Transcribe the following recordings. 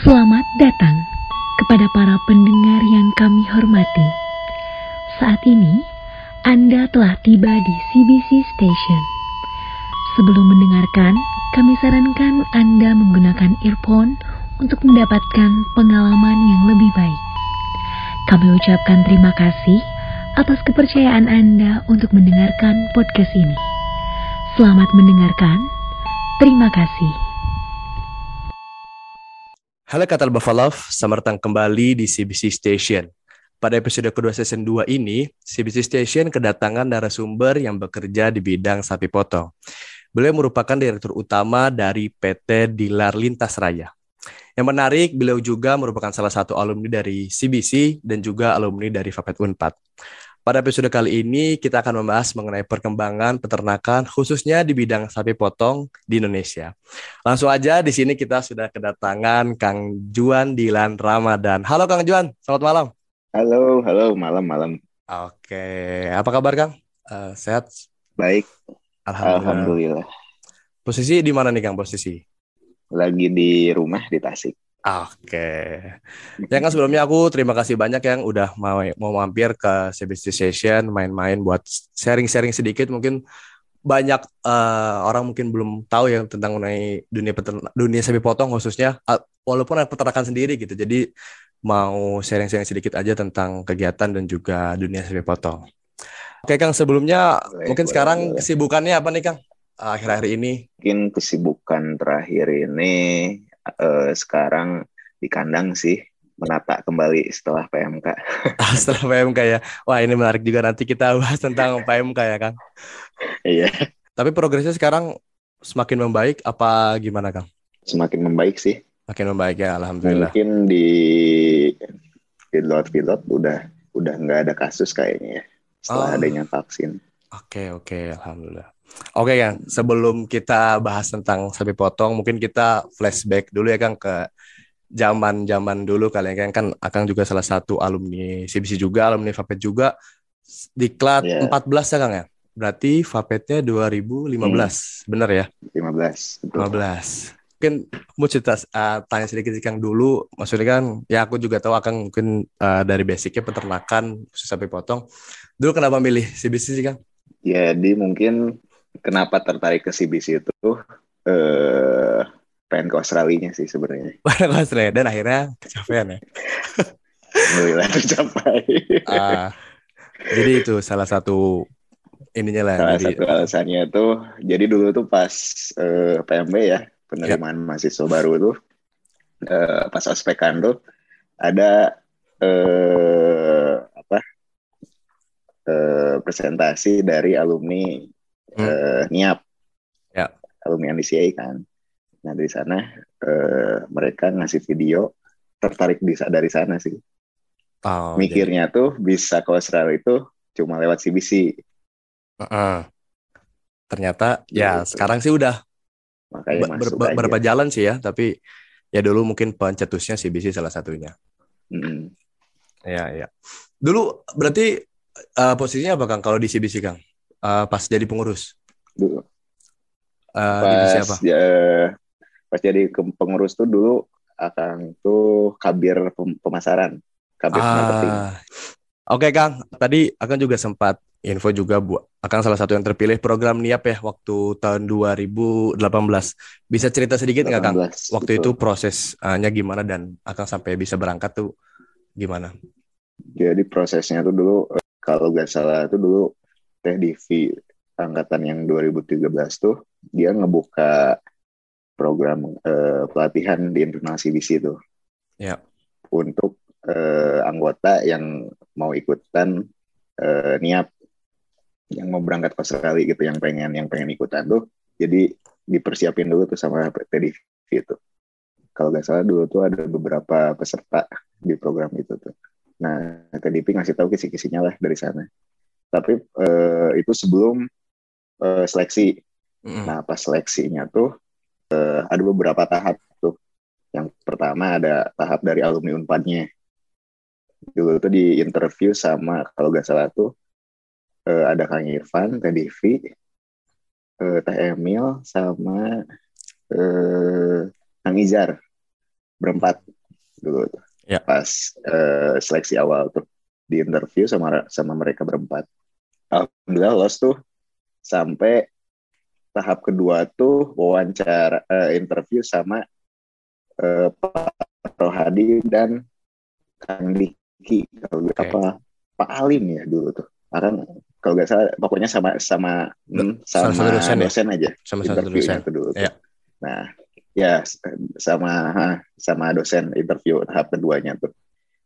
Selamat datang kepada para pendengar yang kami hormati. Saat ini, Anda telah tiba di CBC Station. Sebelum mendengarkan, kami sarankan Anda menggunakan earphone untuk mendapatkan pengalaman yang lebih baik. Kami ucapkan terima kasih atas kepercayaan Anda untuk mendengarkan podcast ini. Selamat mendengarkan. Terima kasih. Halo Katal Buffalo, selamat datang kembali di CBC Station. Pada episode kedua season 2 ini, CBC Station kedatangan narasumber yang bekerja di bidang sapi potong. Beliau merupakan direktur utama dari PT Dilar Lintas Raya. Yang menarik, beliau juga merupakan salah satu alumni dari CBC dan juga alumni dari Fapet Unpad. Pada episode kali ini kita akan membahas mengenai perkembangan peternakan khususnya di bidang sapi potong di Indonesia. Langsung aja di sini kita sudah kedatangan Kang Juan Dilan Ramadan. Halo Kang Juan, selamat malam. Halo, halo, malam-malam. Oke, apa kabar Kang? Uh, sehat? Baik. Alhamdulillah. Alhamdulillah. Posisi di mana nih Kang posisi? Lagi di rumah di Tasik. Oke. Ya kan sebelumnya aku terima kasih banyak yang udah mau mau mampir ke CBC Station main-main buat sharing-sharing sedikit mungkin banyak uh, orang mungkin belum tahu ya tentang mengenai dunia peternak, dunia sapi potong khususnya uh, walaupun ada peternakan sendiri gitu. Jadi mau sharing-sharing sedikit aja tentang kegiatan dan juga dunia sapi potong. Oke Kang, sebelumnya mungkin boleh, sekarang boleh. kesibukannya apa nih Kang? Akhir-akhir ini? Mungkin kesibukan terakhir ini uh, sekarang di kandang sih menata kembali setelah PMK. Ah, setelah PMK ya. Wah ini menarik juga nanti kita bahas tentang PMK ya Kang. Iya. Tapi progresnya sekarang semakin membaik apa gimana Kang? Semakin membaik sih. Semakin membaik ya, alhamdulillah. Mungkin di pilot-pilot udah udah nggak ada kasus kayaknya ya setelah oh. adanya vaksin. Oke okay, oke, okay. alhamdulillah. Oke Kang, sebelum kita bahas tentang sapi potong, mungkin kita flashback dulu ya Kang ke zaman-zaman dulu kalian ya, kan kan Akang juga salah satu alumni CBC juga, alumni Fapet juga. Diklat yeah. 14 ya Kang ya? Berarti Fapetnya 2015, hmm. bener ya? 15. Betul. 15. Mungkin mau cerita uh, tanya sedikit Kang dulu, maksudnya kan ya aku juga tahu Akang mungkin uh, dari basicnya peternakan khusus sapi potong. Dulu kenapa milih CBC sih Kang? Jadi mungkin kenapa tertarik ke CBC itu eh pengen ke Australia sih sebenarnya. Pengen ke Australia dan akhirnya kecapean ya. Alhamdulillah tercapai. uh, jadi itu salah satu ininya lah. Salah jadi... satu alasannya tuh jadi dulu tuh pas uh, eh, PMB ya penerimaan ya. mahasiswa baru tuh uh, pas ospekan tuh ada uh, apa uh, presentasi dari alumni hmm. uh, NIAP, ya. alumni NDCA kan. Nah dari sana uh, mereka ngasih video tertarik bisa dari sana sih. Oh, Mikirnya jadi... tuh bisa ke Australia itu cuma lewat CBC. Uh -uh. Ternyata ya gitu. sekarang sih udah Makanya ber ber berapa jalan sih ya, tapi ya dulu mungkin pencetusnya CBC salah satunya. Hmm. Ya ya. Dulu berarti uh, posisinya apa Kang kalau di CBC Kang? Uh, pas jadi pengurus? Dulu. Uh, pas, siapa? Ya, pas jadi pengurus tuh dulu akan tuh kabir pemasaran, kabir ah. marketing. Oke okay, Kang, tadi akan juga sempat info juga bu, akan salah satu yang terpilih program NIAP ya waktu tahun 2018. Bisa cerita sedikit nggak Kang? Waktu betul. itu prosesnya gimana dan akan sampai bisa berangkat tuh gimana? Jadi prosesnya tuh dulu kalau nggak salah tuh dulu Teh Divi angkatan yang 2013 tuh dia ngebuka program uh, pelatihan di internal CBC itu. Ya. Untuk uh, anggota yang mau ikutan uh, niat yang mau berangkat ke Australia gitu yang pengen yang pengen ikutan tuh jadi dipersiapin dulu tuh sama TDV itu kalau nggak salah dulu tuh ada beberapa peserta di program itu tuh nah TDP ngasih tahu kisi-kisinya lah dari sana tapi uh, itu sebelum uh, seleksi. Mm. Nah, pas seleksinya tuh uh, ada beberapa tahap tuh. Yang pertama ada tahap dari alumni Unpadnya. Dulu tuh di interview sama kalau nggak salah tuh uh, ada Kang Irfan, Teh Devi, uh, Teh Emil, sama uh, Kang Izar. berempat dulu tuh. Ya. Pas eh, seleksi awal tuh di interview sama sama mereka berempat. Alhamdulillah lolos tuh sampai tahap kedua tuh wawancara eh, interview sama eh, Pak Rohadi dan Kang Diki kalau Oke. apa Pak Alim ya dulu tuh. Karena kalau nggak salah pokoknya sama sama hmm, sama satu dosen ya? dosen aja Sama satu dosen. dulu. tuh. Iya. Nah, ya sama sama dosen interview tahap keduanya tuh.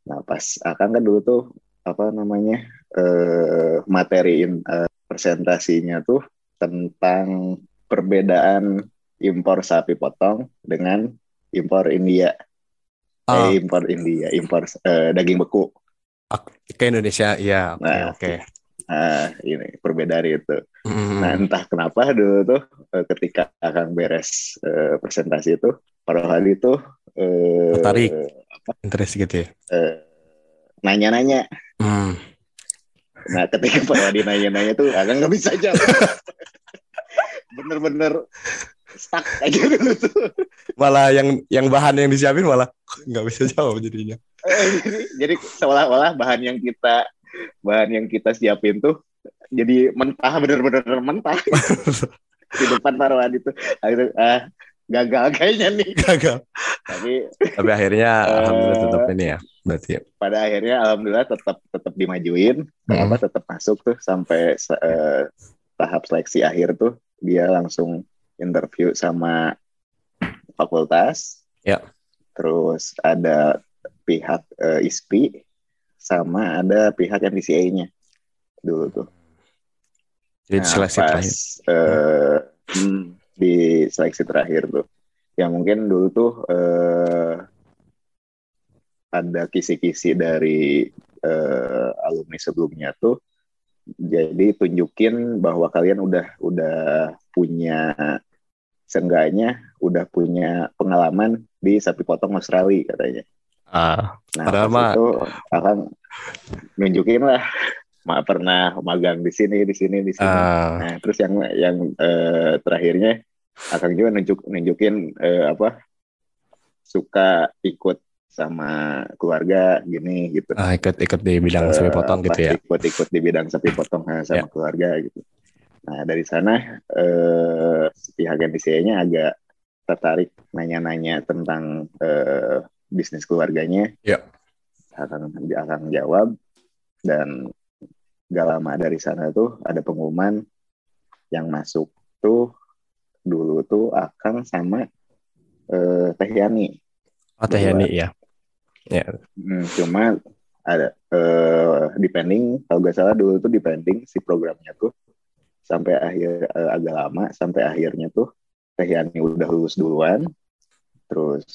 Nah, pas akan kan dulu tuh apa namanya eh materiin eh, presentasinya tuh tentang perbedaan impor sapi potong dengan impor India. Ah, Eh, impor India, impor eh, daging beku. ke Indonesia, ya. Oke, Nah, oke. Nah, ini perbedaan itu. Mm, Nah, entah kenapa dulu tuh ketika akan beres eh, presentasi itu, Pak Rohadi tuh eh, Tertarik. interest gitu ya. eh, nanya-nanya. Hmm. Nah, ketika Pak Rohadi nanya-nanya tuh, agak nggak bisa jawab. Bener-bener stuck aja dulu tuh. Malah yang yang bahan yang disiapin malah nggak bisa jawab jadinya. Eh, jadi, jadi seolah-olah bahan yang kita bahan yang kita siapin tuh jadi mentah bener-bener mentah di depan Pak Rohadi tuh. Akhirnya ah, gagal kayaknya nih. Gagal. Tapi Tapi akhirnya Eh, alhamdulillah tetap ini ya. Berarti ya. pada akhirnya alhamdulillah tetap tetap dimajuin Hmm. apa tetap masuk tuh sampai eh, tahap seleksi akhir tuh dia langsung interview sama fakultas Ya. terus ada pihak eh, ISPI sama ada pihak MDCA-nya dulu tuh Jadi Nah, seleksi pas, terakhir. eh, hmm, di seleksi terakhir tuh. Ya mungkin dulu tuh eh, ada kisi-kisi dari eh, alumni sebelumnya tuh jadi tunjukin bahwa kalian udah udah punya seenggaknya udah punya pengalaman di sapi potong Australia katanya. Ah, Nah, Padahal pas mah- itu akan nunjukin lah pernah magang di sini di sini di sini. ah, Nah, terus yang yang eh, terakhirnya akan juga nunjuk nunjukin eh, apa suka ikut sama keluarga gini gitu. ah, ikut ikut di bidang sapi potong gitu ya. Ikut ikut di bidang sapi potong sama Ya. keluarga gitu. Nah dari sana eh, pihak NTCA-nya agak tertarik nanya-nanya tentang eh, bisnis keluarganya. Ya. Akan akan jawab dan gak lama dari sana tuh ada pengumuman yang masuk tuh dulu tuh Akang sama eh, Teh Yani. Oh, Teh Yani ya. Hmm, cuma ada eh depending kalau nggak salah dulu tuh depending si programnya tuh sampai akhir eh, agak lama sampai akhirnya tuh Teh Yani udah lulus duluan terus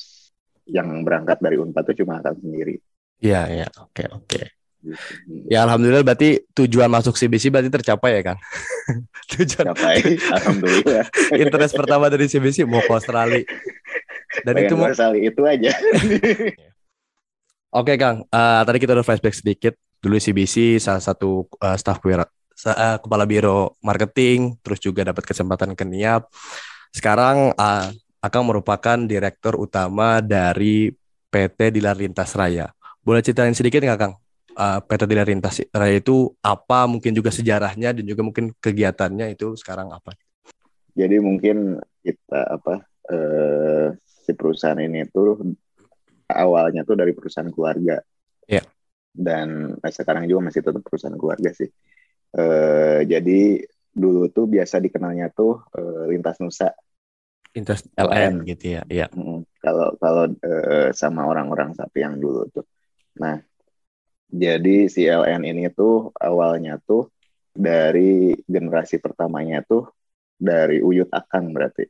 yang berangkat dari Unpad tuh cuma akan sendiri Iya, iya. Oke, oke. gitu. Hmm. Ya alhamdulillah berarti tujuan masuk CBC berarti tercapai ya, Kang. tujuan Capai, alhamdulillah. interest pertama dari CBC mau ke Australia. Dan Pengen itu mau sekali itu aja. Oke Kang, Eh, tadi kita udah flashback sedikit. Dulu CBC salah satu eh, staff wira- sa- eh, kepala biro marketing, terus juga dapat kesempatan ke NIAP. Sekarang eh, Akang merupakan direktur utama dari PT Dilar Lintas Raya. Boleh ceritain sedikit nggak Kang? Eh, PT Dilar Lintas Raya itu apa? Mungkin juga sejarahnya dan juga mungkin kegiatannya itu sekarang apa? Jadi mungkin kita apa eh, si perusahaan ini tuh awalnya tuh dari perusahaan keluarga. Iya. Dan sekarang juga masih tetap perusahaan keluarga sih. Eh, jadi dulu tuh biasa dikenalnya tuh eh, lintas nusa. Interest LN gitu ya. Iya. Kalau kalau eh, sama orang-orang sapi yang dulu tuh. Nah, jadi si LN ini tuh awalnya tuh dari generasi pertamanya tuh dari Uyut Akang berarti.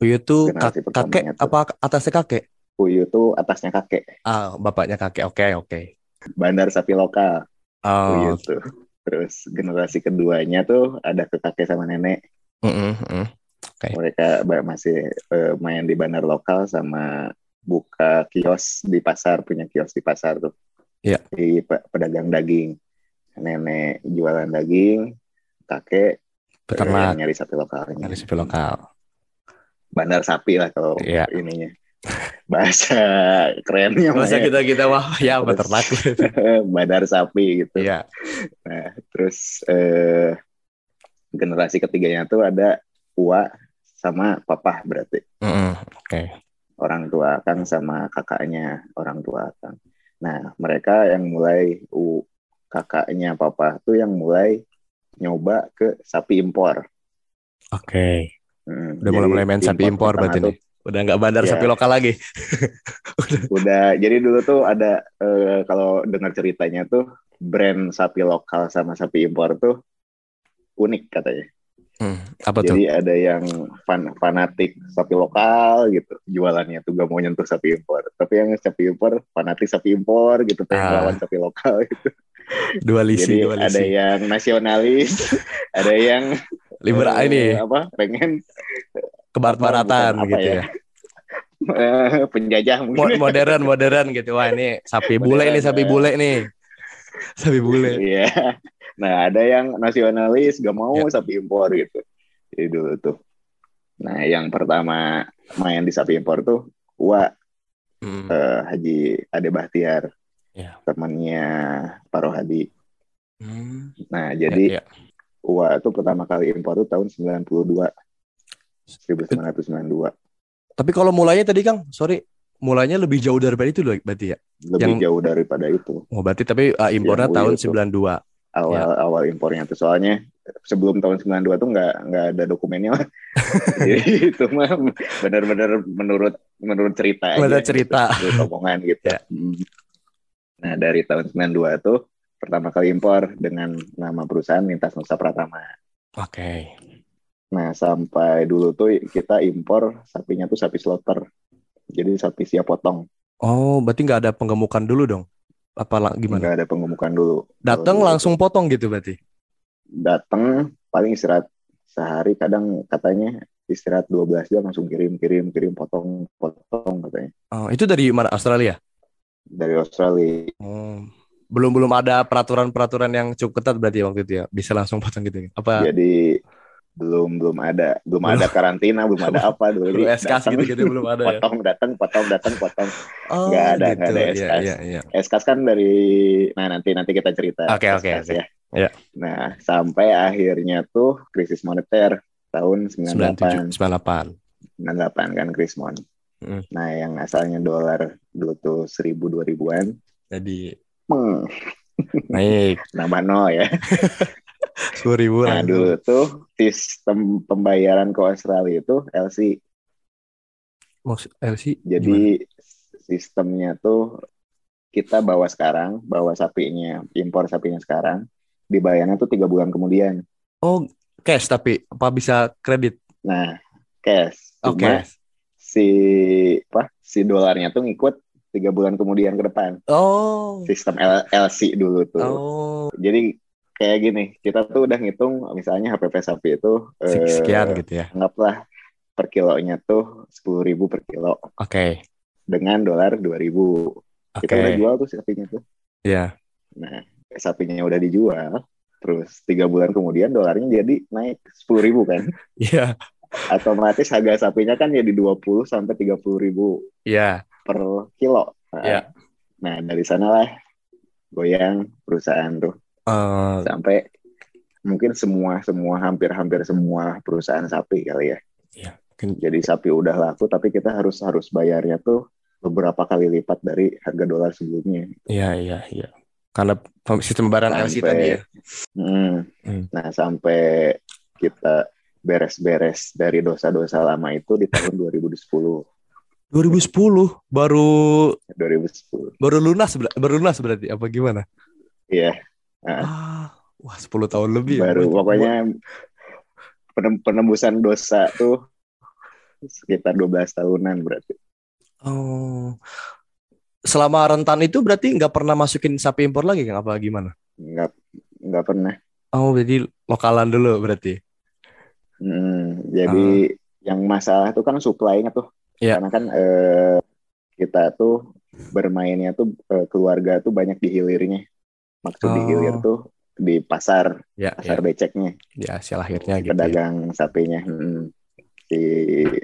Uyu tuh Generasi kak- kakek tuh. apa atasnya kakek? Uyut tuh atasnya kakek. Ah, bapaknya kakek. Oke, oke. Bandar sapi lokal. Oh, Uyut tuh. Terus generasi keduanya tuh ada ke kakek sama nenek. mm-mm, mm. Mereka ba- masih eh, main di bandar lokal sama buka kios di pasar, punya kios di pasar tuh. Iya. Di pe- pedagang daging. Nenek jualan daging, kakek peternak nyari sapi lokalnya. dari sapi lokal. Bandar sapi lah kalau Iya. ininya. bahasa kerennya mah Masa ya. kita kita wah ya beternak. badar sapi gitu. Iya. Nah, terus eh, generasi ketiganya tuh ada Ua sama Papa berarti Mm-mm, Oke. orang tua Kang sama kakaknya orang tua Kang. Nah, mereka yang mulai U kakaknya Papa tuh yang mulai nyoba ke sapi impor. Oke. Hmm, Udah mulai jadi mulai main sapi impor berarti nih. Udah nggak bandar Iya. sapi lokal lagi. udah jadi dulu tuh ada eh, kalau dengar ceritanya tuh brand sapi lokal sama sapi impor tuh unik katanya. Hmm, apa tuh? Jadi ada yang fan, fanatik sapi lokal gitu, jualannya tuh gak mau nyentuh sapi impor. Tapi yang sapi impor fanatik sapi impor gitu, pengen Ah. lawan sapi lokal gitu. Dualisi, Jadi dualisi. ada yang nasionalis, ada yang Libera eh, ini apa pengen kebarat-baratan gitu ya. ya. eh, penjajah mungkin. modern modern gitu. Wah, ini sapi bule Modern, nih, sapi bule nih. Sapi bule. Iya. Nah, ada yang nasionalis gak mau Ya. sapi impor gitu. Jadi dulu tuh. Nah, yang pertama main di sapi impor tuh Wah, Hmm, eh, Haji Ade Bahtiar, Ya. temannya Pak Rohadi. hmm, Nah, ya, jadi ya. Wah tuh pertama kali impor tuh tahun 92, 1992. Tapi kalau mulainya tadi Kang, sorry, mulainya lebih jauh daripada itu loh berarti ya. Lebih Yang- jauh daripada itu. Oh, berarti tapi uh, impornya tahun tuh. 92. Awal Ya. awal impornya tuh soalnya sebelum tahun 92 tuh nggak nggak ada dokumennya lah. Jadi itu mah benar-benar menurut menurut cerita aja. Menurut cerita. Gitu, menurut omongan gitu. Ya. Hmm. Nah, dari tahun 92 tuh pertama kali impor dengan nama perusahaan Lintas Nusa Pratama. Oke. Nah, sampai dulu tuh kita impor sapinya tuh sapi slaughter. Jadi sapi siap potong. Oh, berarti nggak ada penggemukan dulu dong? Apa gimana? Nggak ada penggemukan dulu. Datang langsung potong gitu berarti? datang paling istirahat sehari kadang katanya istirahat 12 jam langsung kirim kirim kirim potong potong katanya Oh, itu dari mana? Australia? dari Australia Oh, belum belum ada peraturan-peraturan yang cukup ketat berarti waktu itu ya bisa langsung potong gitu. Apa jadi belum belum ada belum Belum. ada karantina belum ada apa dulu belum datang, gitu-gitu belum ada ya? potong datang potong datang potong Oh, Nggak ada, nggak ada SKS. iya, iya. SKS kan dari nah nanti nanti kita cerita Oke, oke, SKS oke. ya Iya. nah sampai akhirnya tuh krisis moneter tahun 98 97, 98. 98 kan krismon Mm. nah yang asalnya dolar dulu tuh 1000 2000-an Jadi meng, naik nambah nol ya. sepuluh ribu Nah langsung. dulu tuh sistem pembayaran ke Australia itu LC. LC Jadi sistemnya tuh kita bawa sekarang, bawa sapinya, impor sapinya sekarang, dibayarnya tuh tiga bulan kemudian. Oh, cash tapi apa bisa kredit? Nah, cash. Oke. Cuma si apa si dolarnya tuh ngikut tiga bulan kemudian ke depan. Oh. Sistem L- LC dulu tuh. Oh. Jadi kayak gini, kita tuh udah ngitung misalnya HPP sapi itu eh, Sekian gitu ya. anggaplah per kilonya tuh sepuluh ribu per kilo Oke. dengan dolar dua ribu. Oke. Kita udah jual tuh sapinya tuh. Iya. Nah, sapinya udah dijual, terus tiga bulan kemudian dolarnya jadi naik sepuluh ribu kan. Iya. Otomatis harga sapinya kan jadi 20 sampai 30 ribu Iya. Per kilo. Nah, Iya. nah dari sanalah goyang perusahaan tuh Eh, sampai mungkin semua semua hampir-hampir semua perusahaan sapi kali ya. mungkin- Jadi sapi udah laku tapi kita harus harus bayarnya tuh beberapa kali lipat dari harga dolar sebelumnya. Iya, iya, iya. Karena sistem pembayaran LC tadi ya. Hmm. Hmm. Nah sampai kita beres-beres dari dosa-dosa lama itu di tahun 2010. 2010 baru 2010. baru lunas baru lunas berarti apa gimana? Iya, Ah, wah 10 tahun lebih ya. baru Berarti pokoknya penem- penembusan dosa tuh sekitar 12 tahunan berarti. Oh. Selama rentan itu berarti nggak pernah masukin sapi impor lagi kan apa gimana? Nggak nggak pernah. Oh, jadi lokalan dulu berarti. Hmm, jadi yang masalah tuh kan supply-nya tuh. Iya. Karena kan eh, kita tuh bermainnya tuh eh, keluarga tuh banyak di hilirnya. Maksud di Oh. hilir tuh di pasar, Ya, pasar ya, beceknya. ya hasil akhirnya gitu. Ya. pedagang sapinya hmm. si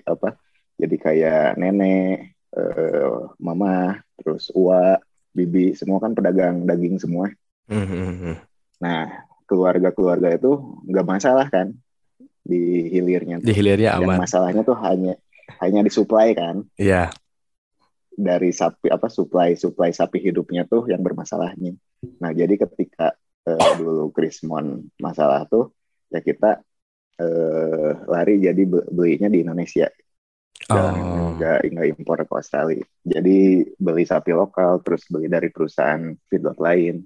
apa jadi kayak nenek eh, mama, terus Ua, Bibi, semua kan pedagang daging semua. Mhm. Nah, keluarga-keluarga itu nggak masalah kan di hilirnya. Di hilirnya Yang aman. masalahnya tuh hanya hanya disuplai kan Iya. dari sapi apa suplai suplai sapi hidupnya tuh yang bermasalahnya. Nah, jadi ketika eh, dulu Krismon masalah tuh ya kita eh, lari jadi be- belinya di Indonesia dan Oh. nggak nggak impor ke Australia. Jadi beli sapi lokal terus beli dari perusahaan feedlot lain.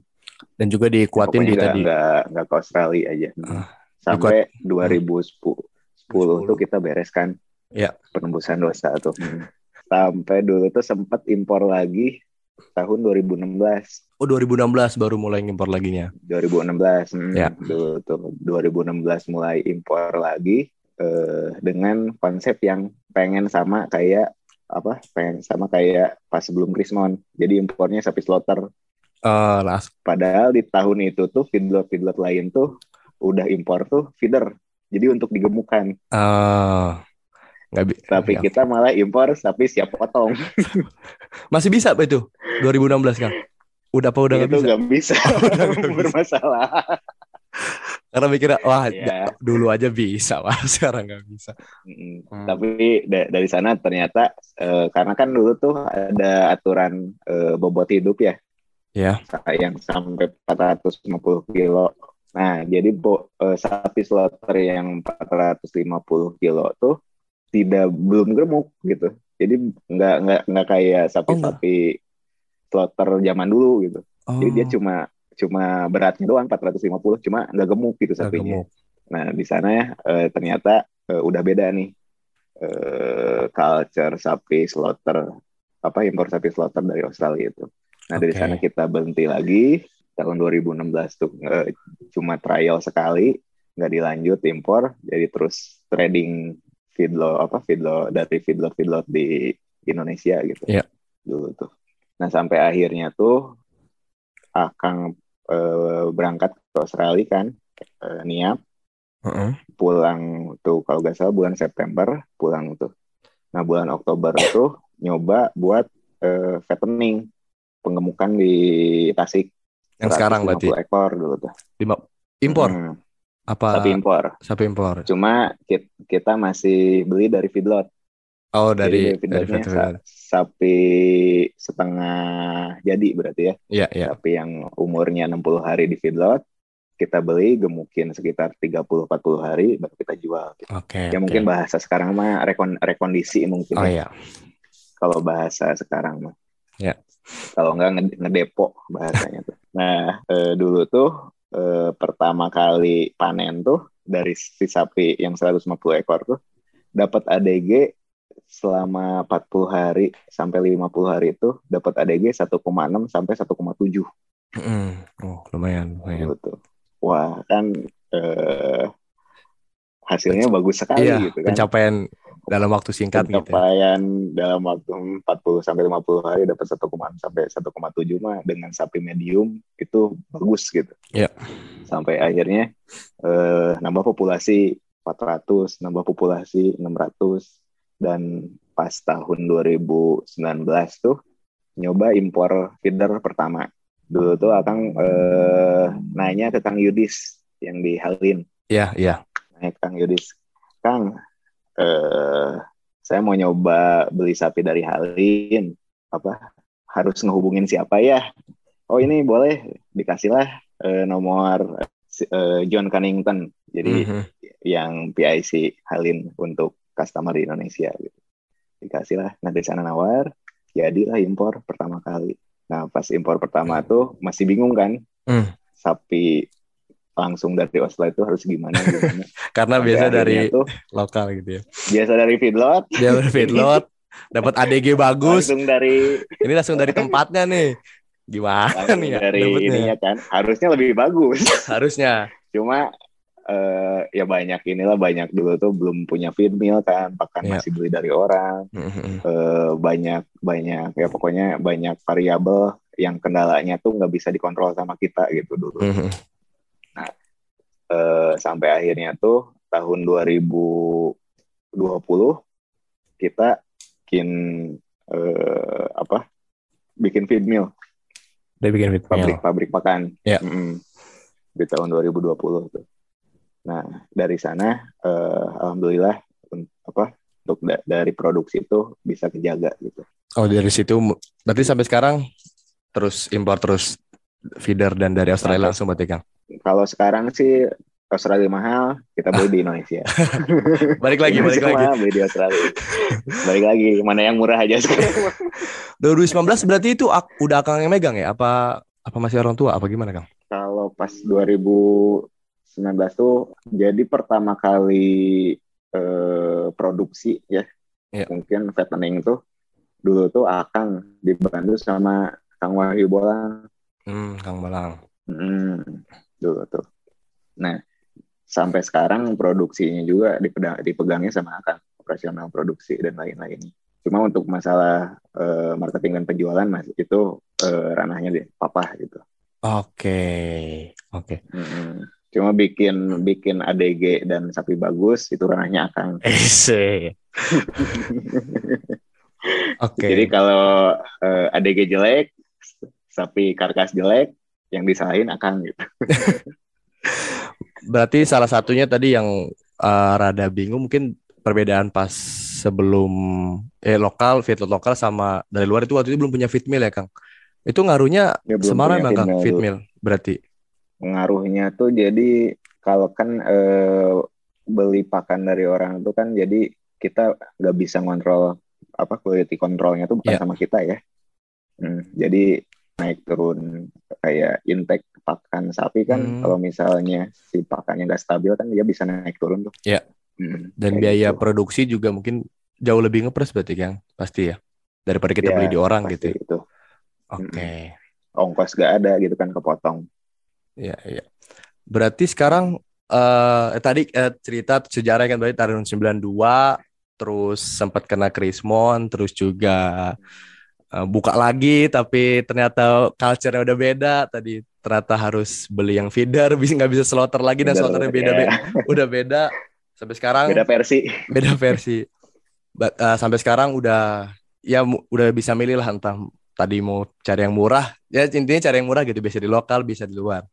Dan juga dikuatin di nggak tadi. nggak nggak ke Australia aja. Ah, Sampai 2010 tuh kita bereskan Ya. penembusan dosa tuh. Hmm. Sampai dulu tuh sempat impor lagi tahun 2016. Oh 2016 baru mulai ngimpor laginya. 2016 hmm, Ya. dulu tuh 2016 mulai impor lagi eh, dengan konsep yang pengen sama kayak apa pengen sama kayak pas sebelum Krismon jadi impornya sapi slaughter Eh las. padahal di tahun itu tuh feedlot feedlot lain tuh udah impor tuh feeder jadi untuk digemukkan eh nggak bi- tapi ya. kita malah impor sapi siap potong masih bisa apa itu 2016 kan? Udah apa udah nggak bisa? nggak bisa Udah nggak bisa. bermasalah Karena mikirnya wah Ya. ja- dulu aja bisa, wah sekarang nggak bisa. Mm, Hmm. Tapi da- dari sana ternyata eh, karena kan dulu tuh ada aturan eh, bobot hidup ya, Ya. yang sampai 450 kilo. Nah, jadi bo- eh, sapi slaughter yang 450 kilo tuh tidak belum gemuk gitu. Jadi nggak nggak nggak kayak sapi-sapi slaughter zaman dulu gitu. Oh, Jadi dia cuma cuma beratnya doang 450, cuma nggak gemuk gitu nggak sapinya. gemuk. Nah, di sana ya eh, ternyata eh, udah beda nih eh, culture sapi slaughter apa impor sapi slaughter dari Australia itu. Nah, dari Oke. sana kita berhenti lagi tahun 2016 tuh eh, cuma trial sekali, nggak dilanjut impor, jadi terus trading feedlot apa feedlot dari feedlot feedlot di Indonesia gitu. Iya. Dulu tuh. Nah, sampai akhirnya tuh Akang eh, berangkat ke Australia kan, eh, niat Heeh. pulang tuh kalau nggak salah bulan September pulang tuh. Nah bulan Oktober tuh nyoba buat eh, fattening pengemukan di Tasik. Yang sekarang 150 berarti ekor dulu tuh. lima impor Hmm, apa sapi impor. sapi impor? Cuma ki- kita masih beli dari feedlot. Oh dari Jadi dari sa- sapi setengah jadi berarti ya. Iya iya. Sapi yang umurnya 60 hari di feedlot. Kita beli gemukin sekitar 30-40 hari baru kita jual. Oke. ya oke. mungkin bahasa sekarang mah rekon rekondisi mungkin Oh ya, iya. kalau bahasa sekarang mah Ya. kalau enggak nge- ngedepo bahasanya tuh nah eh, dulu tuh eh, pertama kali panen tuh dari si sapi yang 150 ekor tuh dapat ADG selama 40 hari sampai 50 hari itu dapat ADG 1,6 sampai 1,7 Mm. Oh lumayan lumayan. gitu. Wah, kan eh, hasilnya bagus sekali Iya gitu kan. pencapaian dalam waktu singkat gitu. ya. pencapaian dalam waktu 40 sampai 50 hari dapat 1,6 sampai 1,7 mah dengan sapi medium itu bagus gitu. Iya. Sampai akhirnya eh, nambah populasi 400, nambah populasi 600 dan pas tahun 2019 tuh nyoba impor feeder pertama. Dulu tuh Akang eh, nanya ke Kang Yudis yang di Halin Iya iya. Naik Kang Yudis, Kang, eh, saya mau nyoba beli sapi dari Halin, apa harus ngehubungin siapa ya? Oh ini boleh dikasihlah eh, nomor eh, John Cunnington, jadi Mhm. yang PIC Halin untuk customer di Indonesia gitu. Dikasihlah, nah dari sana nawar, jadilah impor pertama kali. Nah pas impor pertama tuh masih bingung kan, Hmm. sapi langsung dari Australia itu harus gimana gimana. Karena Sampai biasa dari tuh lokal gitu ya. biasa dari feedlot Dia feedlot dapat ADG bagus. langsung dari Ini langsung dari tempatnya nih. Gimana langsung nih ya? dari dapetnya? ininya kan harusnya lebih bagus Harusnya. cuma eh, ya banyak inilah banyak dulu tuh belum punya feed mill kan pakan Iya. masih beli dari orang Mhm. eh, banyak banyak ya pokoknya banyak variabel yang kendalanya tuh nggak bisa dikontrol sama kita gitu dulu Mhm. Eh, sampai akhirnya tuh tahun 2020 kita bikin eh, apa bikin feed mill Dia bikin fit meal. pabrik-pabrik pakan Ya. Mm-mm. di tahun 2020 tuh. Nah dari sana eh, alhamdulillah apa untuk da- dari produksi itu bisa kejaga gitu. Oh dari situ berarti sampai sekarang terus impor terus feeder dan dari Australia Sampai- langsung berarti Kang. Kalau sekarang sih Australia mahal, kita beli di Indonesia. Balik lagi, balik lagi. mahal, beli di Australia. balik lagi, mana yang murah aja sekarang. 2019 berarti itu udah Kang yang megang ya? Apa apa masih orang tua? Apa gimana Kang? Kalau pas 2019 tuh jadi pertama kali eh, produksi ya, Iya. mungkin fattening tuh dulu tuh Akang dibantu sama Kang Wahyu Bolang. Hmm, Kang Balang. Hmm, dulu tuh. Nah, sampai sekarang produksinya juga dipedang- dipegangnya sama Akang, operasional produksi dan lain-lainnya. Cuma untuk masalah eh, marketing dan penjualan mas itu eh, ranahnya deh papa gitu. Oke, oke. Mm-mm. Cuma bikin bikin ADG dan sapi bagus itu ranahnya Akang. Ese. Oke. Jadi kalau eh, ADG jelek, sapi karkas jelek, yang disalahin Akang gitu. Berarti salah satunya tadi yang eh, rada bingung mungkin perbedaan pas sebelum eh lokal fit lokal sama dari luar itu waktu itu belum punya fit meal ya Kang. Itu ngaruhnya belum Semarang Bang Kang feed mill fit meal berarti. Ngaruhnya tuh jadi kalau kan eh, beli pakan dari orang tuh kan jadi kita nggak bisa ngontrol apa quality controlnya tuh bukan Iya. sama kita ya. Hmm, jadi naik turun kayak intake pakan sapi kan Hmm. kalau misalnya si pakannya nggak stabil kan dia bisa naik turun tuh. Iya. Hmm, Dan biaya gitu. produksi juga mungkin jauh lebih ngepres berarti Kang. Pasti ya. Daripada kita Ya, beli di orang gitu. ya. itu. Oke. Ongkos gak ada gitu kan kepotong. Iya, iya. Berarti sekarang eh eh, tadi eh, cerita sejarah kan berarti tahun 92 terus sempat kena Krismon terus juga eh, buka lagi tapi ternyata culture-nya udah beda. Tadi ternyata harus beli yang feeder bisa nggak bisa slaughter lagi dan slaughternya beda, ya. beda udah beda. Sampai sekarang Beda versi. beda versi. Ba- eh, sampai sekarang udah ya udah bisa milih lah. Entah tadi mau cari yang murah. Ya intinya cari yang murah gitu. Bisa di lokal bisa di luar.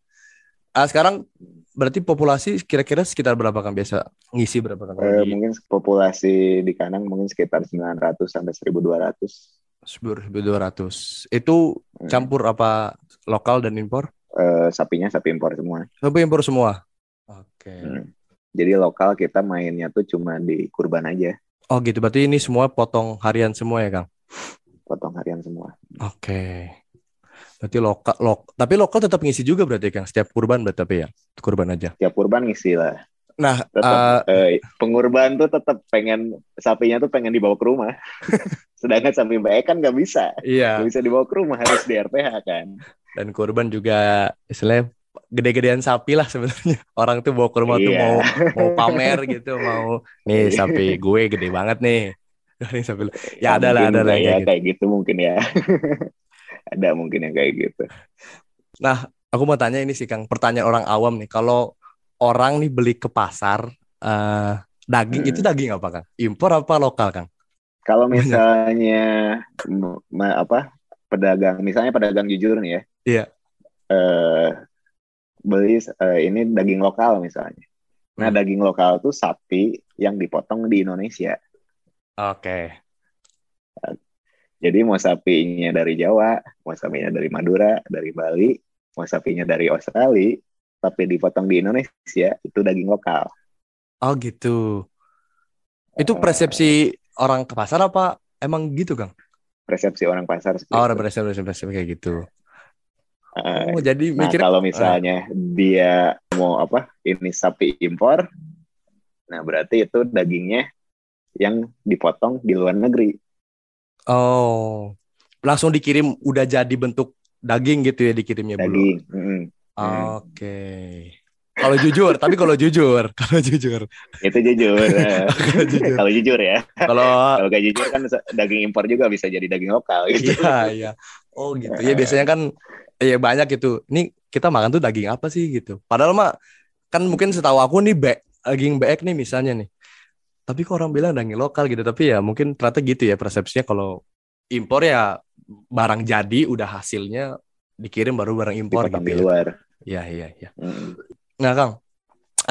Ah sekarang berarti populasi kira-kira sekitar berapa kan biasa ngisi berapa kan Eh, di mungkin populasi di Kanang mungkin sekitar 900 sampai 1200. 1200 itu Hmm. campur apa lokal dan impor Eh, sapinya sapi impor semua. tapi impor semua oke Hmm. Jadi lokal kita mainnya tuh cuma di kurban aja, oh gitu berarti ini semua potong harian semua ya kang potong harian semua. Oke. Berarti lokal, lok, tapi lokal tetap ngisi juga berarti Kang setiap kurban berarti tapi ya kurban aja. Tiap kurban ngisi lah. Nah, Tetap eh, eh, pengurban tuh tetap pengen sapinya tuh pengen dibawa ke rumah. Sedangkan sapi mbak kan nggak bisa, iya. nggak bisa dibawa ke rumah harus di RPH kan. Dan kurban juga istilahnya gede-gedean sapi lah sebenarnya. Orang tuh bawa ke rumah tuh Iya. mau mau pamer gitu, mau nih sapi gue gede banget nih. Sapi lu. Ya ada lah, ada lah ya, kayak gitu. gitu mungkin ya. ada mungkin yang kayak gitu. Aku mau tanya ini sih Kang, pertanyaan orang awam nih. Kalau orang nih beli ke pasar eh, daging Hmm. itu daging apa Kang? Impor apa lokal Kang? Kalau misalnya apa pedagang, misalnya pedagang jujur nih ya, Iya. eh, beli eh, ini daging lokal misalnya. Nah Hmm. daging lokal tuh sapi yang dipotong di Indonesia. Oke. Jadi mau sapinya dari Jawa, mau sapinya dari Madura, dari Bali, mau sapinya dari Australia, tapi dipotong di Indonesia itu daging lokal. Oh gitu. Itu Eh, persepsi orang ke pasar apa emang gitu Kang? persepsi orang pasar Oh, itu. persepsi persepsi kayak gitu. Eh, Oh, jadi Nah, mikir kalau misalnya dia mau apa? Ini sapi impor. Nah, berarti itu dagingnya yang dipotong di luar negeri. oh langsung dikirim udah jadi bentuk daging gitu ya dikirimnya dulu. Daging. Mm-mm. Oke. Kalau jujur, tapi kalau jujur, kalau jujur, Itu jujur. Eh, Kalau jujur. kalau jujur ya. kalau Kalau gak jujur kan daging impor juga bisa jadi daging lokal gitu. iya iya. Oh gitu. Ya biasanya kan ya banyak gitu. Ini kita makan tuh daging apa sih gitu. Padahal mah kan mungkin setahu aku nih be daging beek nih misalnya nih. Tapi kok orang bilang daging lokal gitu. Tapi ya mungkin ternyata gitu ya persepsinya kalau impor ya barang jadi udah hasilnya dikirim baru barang impor gitu di ya. luar. Iya, iya, iya. Mm. Nah, Kang,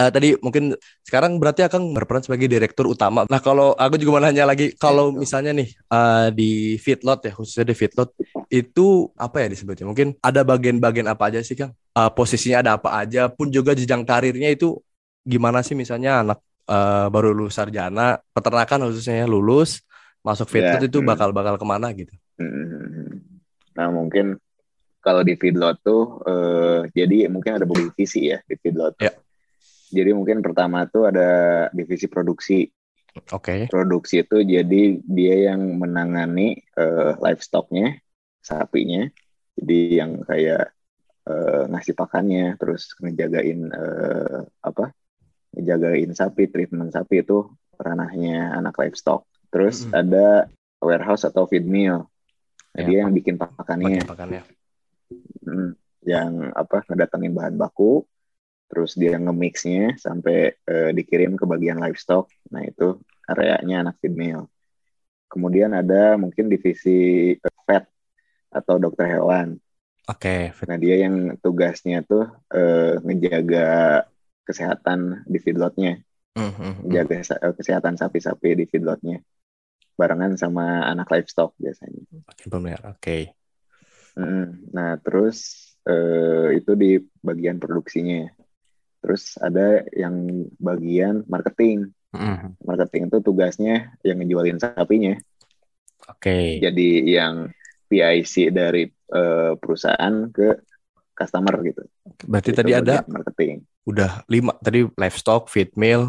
eh, tadi mungkin sekarang berarti Akang berperan sebagai direktur utama. Nah, kalau aku juga mau nanya lagi, kalau Betul. misalnya nih eh, di feedlot ya, khususnya di feedlot, itu apa ya disebutnya? Mungkin ada bagian-bagian apa aja sih, Kang? Eh, posisinya ada apa aja, pun juga jenjang karirnya itu gimana sih misalnya anak eh, baru lulus sarjana, peternakan khususnya ya, lulus, masuk feedlot Ya, itu hmm. bakal-bakal ke mana gitu? Mm. Nah mungkin kalau di feedlot tuh eh, jadi mungkin ada beberapa divisi ya di feedlot. Ya. Jadi mungkin pertama tuh ada divisi produksi. Oke. Produksi itu jadi dia yang menangani eh, livestocknya, sapinya. Jadi yang kayak eh, ngasih pakannya, terus ngejagain eh, apa? Ngejagain sapi, treatment sapi itu ranahnya anak livestock. Terus Mm-mm. ada warehouse atau feed mill. Nah, Ya, dia yang bikin pakannya. Pakannya. Hmm, yang apa ngedatengin bahan baku terus dia nge-mixnya sampai eh, dikirim ke bagian livestock nah itu areanya anak feed mill kemudian ada mungkin divisi eh, vet atau dokter hewan Oke. nah dia yang tugasnya tuh eh, ngejaga kesehatan di feedlotnya Hmm, hmm, hmm. jaga eh, kesehatan sapi-sapi di feedlotnya barengan sama anak livestock biasanya. Oke. Mm, Nah, terus eh, itu di bagian produksinya. Terus ada yang bagian marketing. Hmm, Marketing itu tugasnya yang ngejualin sapinya. Oke. Jadi yang PIC dari eh, perusahaan ke customer gitu. Berarti Itu tadi ada marketing. udah lima tadi livestock, feed mill,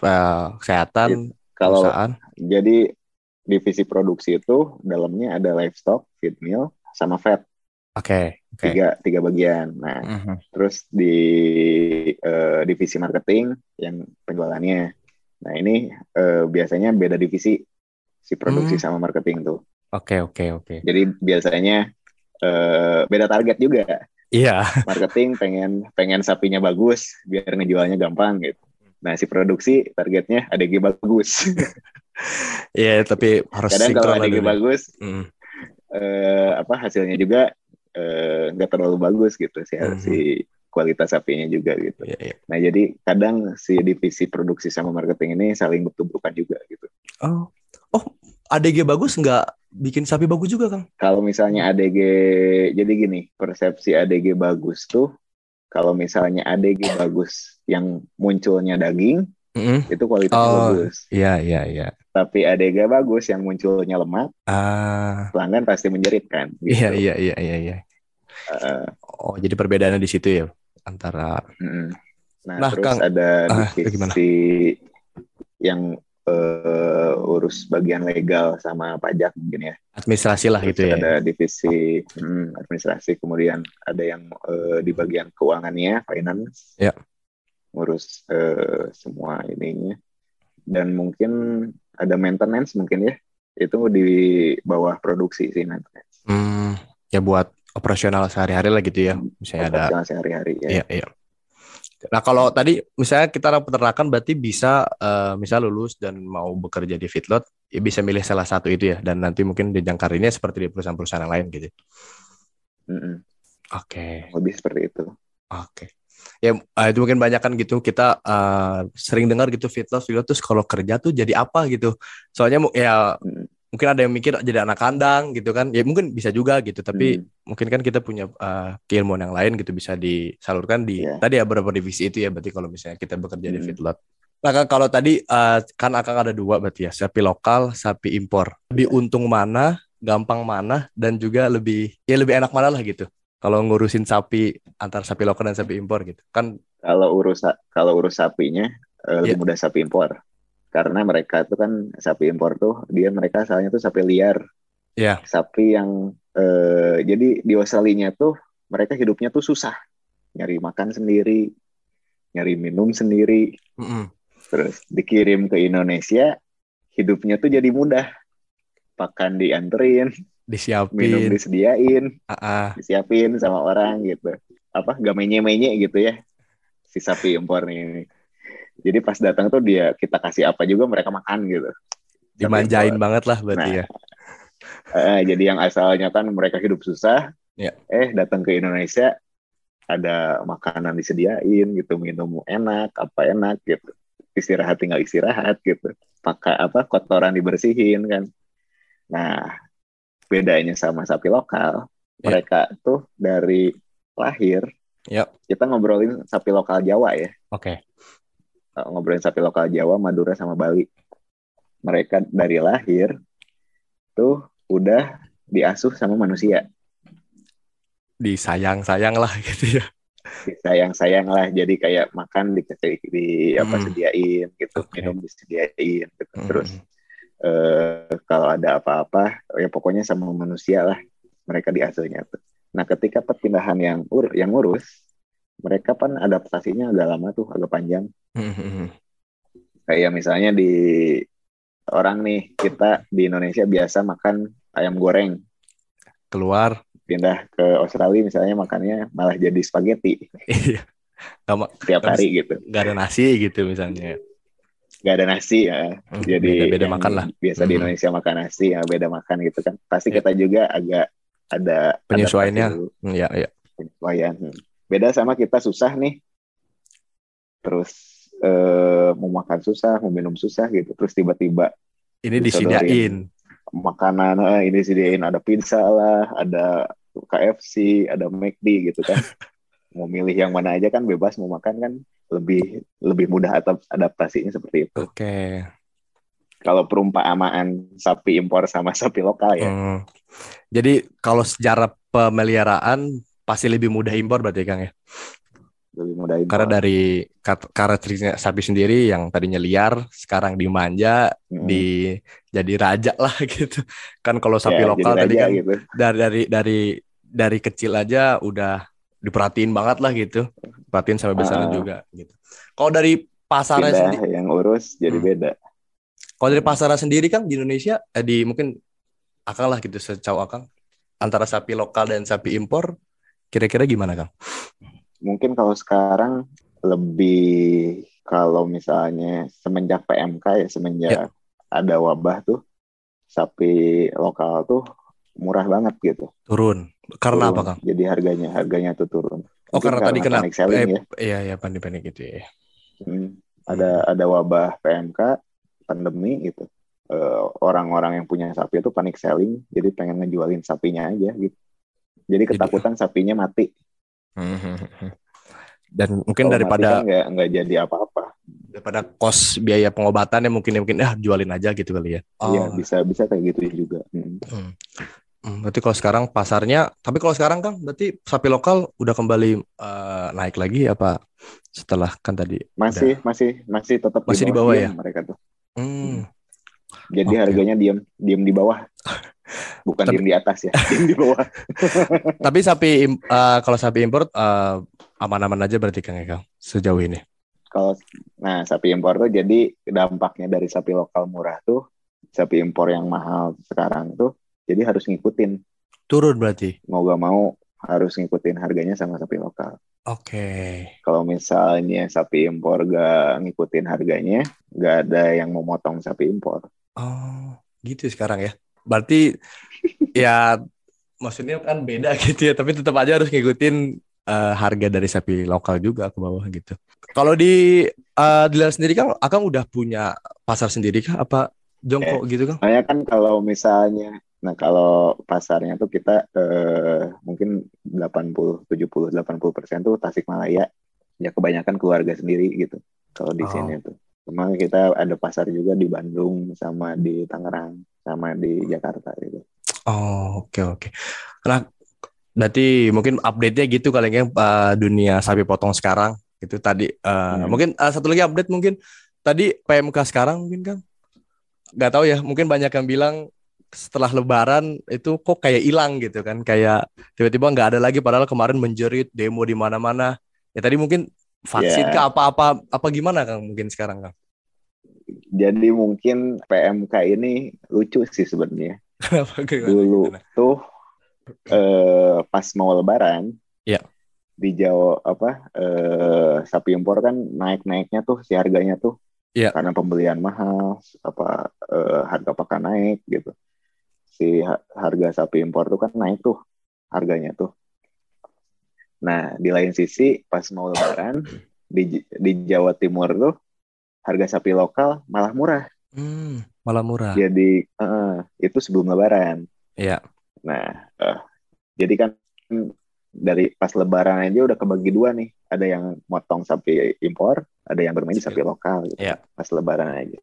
eh, kesehatan, Kalau perusahaan. jadi divisi produksi itu dalamnya ada livestock, feed mill, sama vet. Oke, oke. Tiga, tiga bagian. Nah, Mhm. terus di eh, divisi marketing yang penjualannya. Nah ini eh, biasanya beda divisi si produksi Hmm. sama marketing tuh. Oke, oke, oke. Jadi biasanya eh, beda target juga. Iya. Marketing pengen pengen sapinya bagus biar ngejualnya gampang gitu. Nah si produksi targetnya ADG bagus. Iya, tapi harus Kadang kalau ADG dulu. bagus Mm. Eh, apa hasilnya juga eh, nggak terlalu bagus gitu si, Mhm. si kualitas sapinya juga gitu. Iya, iya. Nah, jadi kadang si divisi produksi sama marketing ini saling bertumbukan juga gitu. Oh, oh, ADG bagus nggak bikin sapi bagus juga, Kang? Kalau misalnya ADG, jadi gini, persepsi ADG bagus tuh, kalau misalnya ADG bagus yang munculnya daging, Mm-mm. itu kualitasnya Oh. bagus. Iya, iya, iya. Tapi ADG bagus yang munculnya lemak, Ah, pelanggan pasti menjerit kan. Gitu. iya, iya, iya, iya, iya. Oh, jadi perbedaannya di situ ya antara mm. Nah, Nah, terus Kang, ada ah, divisi gimana? yang eh, urus bagian legal sama pajak mungkin ya. administrasi lah Terus gitu ya. ada divisi hmm, administrasi, kemudian ada yang eh, di bagian keuangannya, finance, Ya. Ngurus eh, semua ininya, dan mungkin ada maintenance mungkin ya, itu di bawah produksi sih maintenance. Hmm, ya buat operasional sehari-hari lah gitu ya. Misalnya ada sehari-hari ya. Iya, iya. Nah, kalau tadi misalnya kita orang peternakan berarti bisa eh, misal lulus dan mau bekerja di feedlot, ya bisa milih salah satu itu ya dan nanti mungkin jenjang karirnya seperti di perusahaan-perusahaan yang lain gitu. Mm-mm. Oke. Lebih seperti itu. Oke. Ya eh, itu mungkin banyak kan gitu kita eh, sering dengar gitu feedlot feedlot terus kalau kerja tuh jadi apa gitu. Soalnya ya Mm. mungkin ada yang mikir jadi anak kandang gitu kan. Ya mungkin bisa juga gitu, tapi Hmm. mungkin kan kita punya uh, keilmuan yang lain gitu bisa disalurkan di Iya. tadi ya beberapa divisi itu ya berarti kalau misalnya kita bekerja di Hmm. feedlot. Nah Kang, kalau tadi uh, kan akan ada dua berarti ya sapi lokal, sapi impor. Lebih untung mana, gampang mana, dan juga lebih ya lebih enak mana lah gitu. Kalau ngurusin sapi antar sapi lokal dan sapi impor gitu kan. Kalau urus kalau urus sapinya eh, lebih Iya. mudah sapi impor. Karena mereka itu kan sapi impor tuh dia mereka asalnya tuh sapi liar. Ya. Sapi yang eh, jadi di Australia tuh mereka hidupnya tuh susah. Nyari makan sendiri, nyari minum sendiri, mm-mm. terus dikirim ke Indonesia, hidupnya tuh jadi mudah. Pakan dianterin, minum disiapin, disediain, ah, ah. disiapin sama orang gitu. Apa gak menye-menye gitu ya si sapi impor ini. Jadi pas datang tuh dia kita kasih apa juga mereka makan gitu. dimanjain banget lah berarti Nah, ya. Eh, jadi yang asalnya kan mereka hidup susah, Ya. eh datang ke Indonesia ada makanan disediain gitu, minum enak, apa enak gitu, istirahat tinggal istirahat gitu, pakai apa kotoran dibersihin kan. Nah bedanya sama sapi lokal, Ya. mereka tuh dari lahir, Ya. kita ngobrolin sapi lokal Jawa ya, Oke. Eh, ngobrolin sapi lokal Jawa, Madura sama Bali. Mereka dari lahir tuh udah diasuh sama manusia. Disayang-sayang lah gitu ya. sayang-sayang lah jadi kayak makan dikasih di apa Hmm. sediain gitu Oke. minum disediain gitu Mm. terus eh, kalau ada apa-apa ya pokoknya sama manusia lah mereka diasuhnya tuh. Nah ketika perpindahan yang ur yang urus mereka kan adaptasinya agak lama tuh agak panjang. Mm. kayak misalnya di orang nih kita di Indonesia biasa makan ayam goreng. Keluar. Pindah ke Australia misalnya makannya malah jadi spaghetti. Iya. Ma- tiap hari gitu. nggak ada nasi gitu misalnya nggak ada nasi ya. Hmm, jadi beda-beda yang makan lah. biasa di Mhm. Indonesia makan nasi ya beda makan gitu kan. Pasti Ya. kita juga agak ada Penyesuaiannya. adaptasi dulu, Hmm, ya ya. Penyesuaian Hmm. beda sama kita susah nih. Terus eh, mau makan susah mau minum susah gitu. Terus tiba-tiba ini disediain. makanan eh, ini sediain ada pizza lah ada KFC ada McD gitu kan mau milih yang mana aja kan bebas mau makan kan lebih lebih mudah atap- adaptasinya seperti itu oke kalau perumpamaan sapi impor sama sapi lokal ya Hmm. jadi kalau sejarah pemeliharaan pasti lebih mudah impor berarti Kang ya lebih mudah impor. karena dari karakteristiknya sapi sendiri yang tadinya liar sekarang dimanja Mm. di jadi raja lah gitu kan kalau sapi Ya, lokal tadi kan gitu. dari dari dari dari kecil aja udah diperhatiin banget lah gitu perhatiin sampai besar Ah. juga gitu kalau dari pasarnya pindah sendiri yang urus jadi Hmm. beda kalau dari pasarnya sendiri kan di Indonesia eh, di mungkin akang lah gitu sejauh akang antara sapi lokal dan sapi impor kira-kira gimana kang? mungkin kalau sekarang lebih kalau misalnya semenjak PMK ya semenjak Ya. ada wabah tuh sapi lokal tuh murah banget gitu Turun karena Turun. apa kang? jadi harganya harganya tuh turun Oh Mungkin karena tadi kena selling eh, ya iya iya panik-panik gitu ya. Hmm. ada ada wabah PMK pandemi gitu Eh, orang-orang yang punya sapi itu panik selling jadi pengen ngejualin sapinya aja gitu jadi Jadi- ketakutan sapinya mati Dan mungkin Kalau daripada kan nggak nggak jadi apa-apa daripada kos biaya pengobatannya mungkin mungkin ah jualin aja gitu kali ya. Iya Oh. bisa bisa kayak gitu juga. Hmm. Hmm. Hmm, berarti kalau sekarang pasarnya, tapi kalau sekarang kan berarti sapi lokal udah kembali eh, naik lagi apa setelah kan tadi? Masih masih masih tetap Masih di bawah diam mereka tuh. Hmm. Jadi Oke. harganya diam diam di bawah. Bukan Tapi- diam di atas ya, diam di bawah. Tapi sapi eh, kalau sapi impor eh, aman-aman aja berarti Kang ya Kang sejauh ini. Kalau nah sapi impor tuh jadi dampaknya dari sapi lokal murah tuh sapi impor yang mahal sekarang tuh jadi harus ngikutin Turun berarti. mau gak mau harus ngikutin harganya sama sapi lokal. Oke. Kalau misalnya sapi impor gak ngikutin harganya, gak ada yang mau motong sapi impor. Oh, gitu sekarang ya. Berarti ya maksudnya kan beda gitu ya, tapi tetap aja harus ngikutin eh, harga dari sapi lokal juga ke bawah gitu. Kalau di eh dealer sendiri kan Akang udah punya pasar sendiri kah apa jongkok gitu kan? Makanya kan kalau misalnya, nah kalau pasarnya tuh kita eh, mungkin 80, 70, 80 persen tuh Tasikmalaya, ya kebanyakan keluarga sendiri gitu. Kalau di Oh. sini tuh, cuma kita ada pasar juga di Bandung sama di Tangerang sama di Jakarta gitu. Oh, oke oke. Nah, berarti mungkin update-nya gitu kali ya eh, dunia sapi potong sekarang. Itu tadi eh, Hmm. mungkin eh, satu lagi update mungkin tadi PMK sekarang mungkin kan nggak tahu ya, mungkin banyak yang bilang setelah lebaran itu kok kayak hilang gitu kan, kayak tiba-tiba nggak ada lagi padahal kemarin menjerit demo di mana-mana. Ya tadi mungkin vaksin Ya. kah apa-apa apa gimana Kang mungkin sekarang Kang? Jadi mungkin PMK ini lucu sih sebenarnya. Dulu gimana? tuh eh, pas mau Lebaran, Ya. di Jawa apa eh, sapi impor kan naik-naiknya tuh si harganya tuh Iya. karena pembelian mahal, apa eh, harga pakan naik gitu. Si harga sapi impor tuh kan naik tuh harganya tuh. Nah, di lain sisi pas mau lebaran di di Jawa Timur tuh harga sapi lokal malah murah. Hmm, malah murah. Jadi uh, itu sebelum lebaran. Iya. Nah, uh, jadi kan dari pas lebaran aja udah kebagi dua nih. Ada yang motong sapi impor, ada yang bermain sapi lokal gitu. Iya. Pas lebaran aja.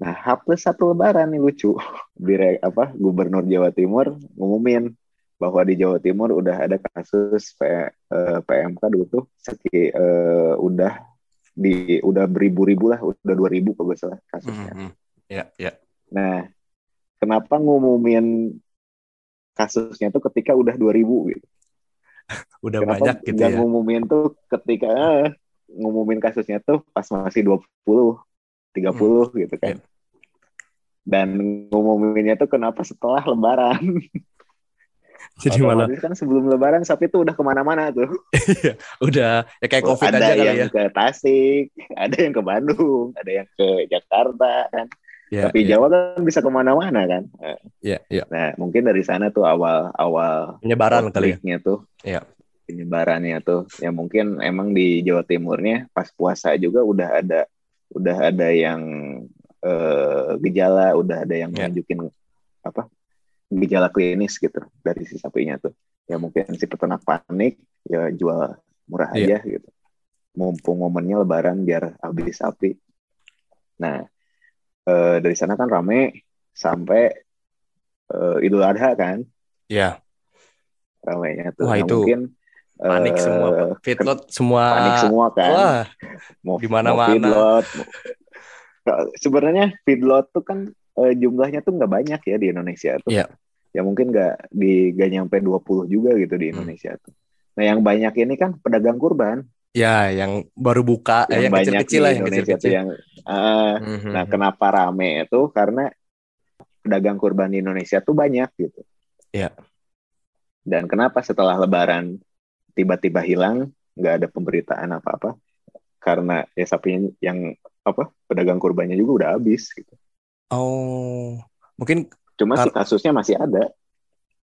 Nah, H plus satu lebaran nih lucu. Direk apa Gubernur Jawa Timur ngumumin bahwa di Jawa Timur udah ada kasus P, uh, PMK dulu tuh seki, uh, udah di udah beribu-ribu lah, udah dua ribu kalau salah kasusnya. Mm -hmm. Ya, ya. Nah, kenapa ngumumin kasusnya tuh ketika udah dua ribu gitu? udah kenapa banyak gitu ya. ngumumin tuh ketika eh, ngumumin kasusnya tuh pas masih 20, 30 hmm. gitu kan. Yeah dan ngumuminnya tuh kenapa setelah lebaran? Jadi malah kan sebelum lebaran sapi tuh udah ke mana-mana tuh. Iya, udah ya kayak covid ada aja kali yang ya. ke Tasik ada yang ke Bandung ada yang ke Jakarta kan? Ya, tapi ya. Jawa kan bisa ke mana-mana kan? Ya, ya. nah mungkin dari sana tuh awal awal penyebaran kali ya. tuh. Ya. penyebarannya tuh. Ya mungkin emang di Jawa Timurnya pas puasa juga udah ada udah ada yang uh, gejala udah ada yang yeah. menunjukin apa gejala klinis gitu dari si sapinya tuh. Ya mungkin si peternak panik ya jual murah yeah. aja gitu. Mumpung momennya lebaran biar habis sapi. Nah uh, dari sana kan rame sampai uh, idul adha kan? Ya yeah. ramenya tuh. Wah, nah, itu mungkin panik uh, semua feedlot semua. panik semua kan. Wah, mau di mana-mana. feedlot sebenarnya feedlot tuh kan uh, jumlahnya tuh nggak banyak ya di Indonesia tuh. Yeah. Ya mungkin nggak di gak nyampe 20 juga gitu di hmm. Indonesia hmm. tuh. Nah, yang banyak ini kan pedagang kurban. Ya, yang baru buka, yang, eh, yang kecil-kecil lah, yang kecil-kecil. Yang, uh, mm-hmm. Nah, kenapa rame itu? Karena pedagang kurban di Indonesia tuh banyak gitu. Ya. Dan kenapa setelah Lebaran tiba-tiba hilang, nggak ada pemberitaan apa-apa? Karena ya sapinya yang apa pedagang kurbannya juga udah habis gitu. Oh, mungkin cuma sih kasusnya masih ada.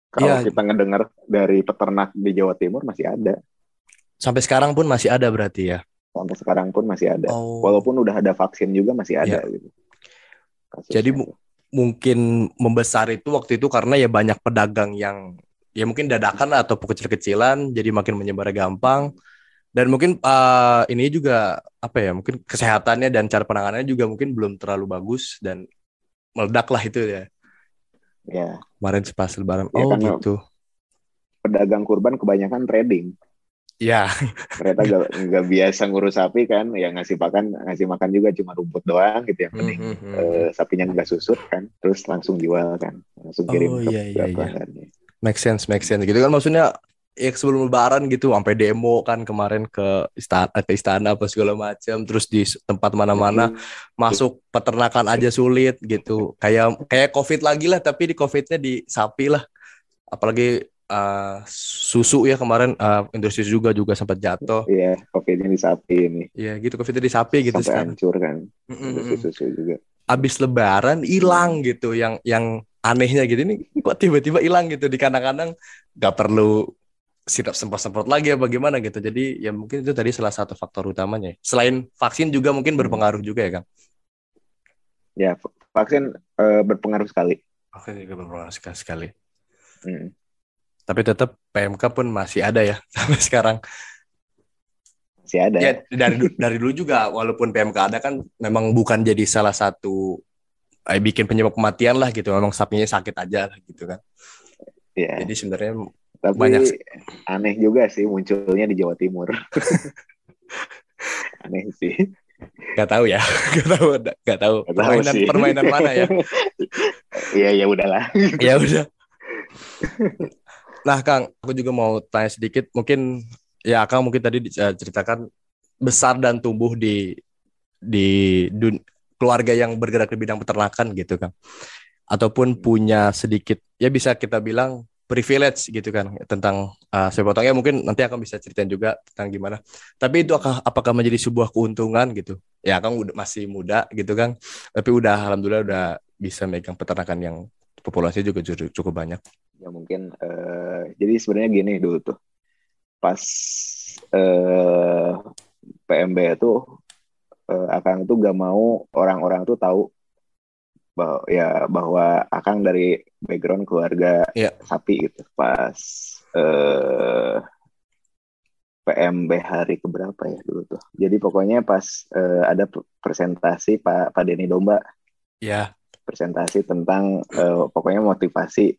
Kalau ya, kita ngedengar dari peternak di Jawa Timur masih ada. Sampai sekarang pun masih ada berarti ya. Sampai sekarang pun masih ada. Oh. Walaupun udah ada vaksin juga masih ada ya. gitu. Kasusnya. Jadi mungkin membesar itu waktu itu karena ya banyak pedagang yang ya mungkin dadakan atau kecil-kecilan jadi makin menyebar gampang dan mungkin uh, ini juga apa ya mungkin kesehatannya dan cara penanganannya juga mungkin belum terlalu bagus dan meledak lah itu ya. Ya. Kemarin pas lebaran ya, oh gitu. pedagang kurban kebanyakan trading. Ya. Mereka gak, gak biasa ngurus sapi kan yang ngasih makan ngasih makan juga cuma rumput doang gitu yang penting mm -hmm. uh, sapinya nggak susut kan terus langsung jual kan langsung kirim oh, ke iya, iya, iya. make sense make sense. Gitu kan maksudnya ya sebelum lebaran gitu sampai demo kan kemarin ke istana ke istana apa segala macam terus di tempat mana-mana hmm. masuk peternakan aja sulit gitu. Kayak kayak covid lagi lah tapi di covidnya di sapi lah. Apalagi uh, susu ya kemarin uh, industri juga juga sempat jatuh. Iya covidnya di sapi ini. Iya gitu covidnya di sapi gitu sampai hancur kan mm -mm. susu juga. Abis lebaran hilang gitu yang yang anehnya gitu ini kok tiba-tiba hilang gitu di kadang-kadang nggak perlu sirap semprot-semprot lagi ya bagaimana gitu. Jadi ya mungkin itu tadi salah satu faktor utamanya. Selain vaksin juga mungkin hmm. berpengaruh juga ya, Kang? Ya, vaksin uh, berpengaruh sekali. Vaksin juga berpengaruh sekali. sekali. Hmm. Tapi tetap PMK pun masih ada ya sampai sekarang. Masih ada. Ya, dari dari dulu juga walaupun PMK ada kan memang bukan jadi salah satu eh, bikin penyebab kematian lah gitu. Memang sapinya sakit aja lah gitu kan. Iya. Jadi sebenarnya tapi Banyak. aneh juga sih munculnya di Jawa Timur. aneh sih. Gak tahu ya, gak tahu, gak tahu. Gak permainan tahu permainan mana ya? Iya ya udahlah. ya udah. Nah Kang, aku juga mau tanya sedikit. Mungkin ya Kang mungkin tadi eh, ceritakan besar dan tumbuh di di dun, keluarga yang bergerak di bidang peternakan gitu Kang. Ataupun punya sedikit ya bisa kita bilang privilege gitu kan tentang uh, sepak potongnya mungkin nanti akan bisa ceritain juga tentang gimana. Tapi itu apakah, apakah menjadi sebuah keuntungan gitu? Ya kan udah masih muda gitu kan, tapi udah alhamdulillah udah bisa megang peternakan yang populasi juga cukup, cukup banyak. Ya mungkin uh, jadi sebenarnya gini dulu tuh pas uh, PMB itu uh, Akang tuh gak mau orang-orang tuh tahu bahwa ya bahwa Akang dari background keluarga yeah. sapi gitu pas uh, PMB hari keberapa ya dulu tuh. Jadi pokoknya pas uh, ada presentasi Pak Pak Denny Domba. Ya. Yeah. Presentasi tentang uh, pokoknya motivasi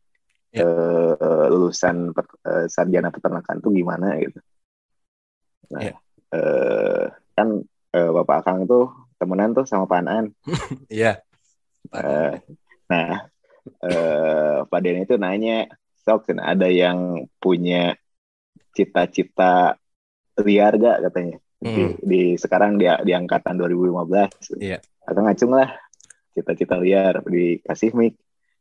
yeah. Ya. uh, lulusan per, uh, sarjana peternakan tuh gimana gitu. Nah, yeah. Ya. uh, kan uh, Bapak Akang tuh temenan tuh sama Pak Anan. Iya. Uh, nah, uh, Pak Denny itu nanya, sok ada yang punya cita-cita liar gak? katanya. Hmm. di, di sekarang dia di angkatan 2015 yeah. atau ngacung lah cita-cita liar dikasih mic.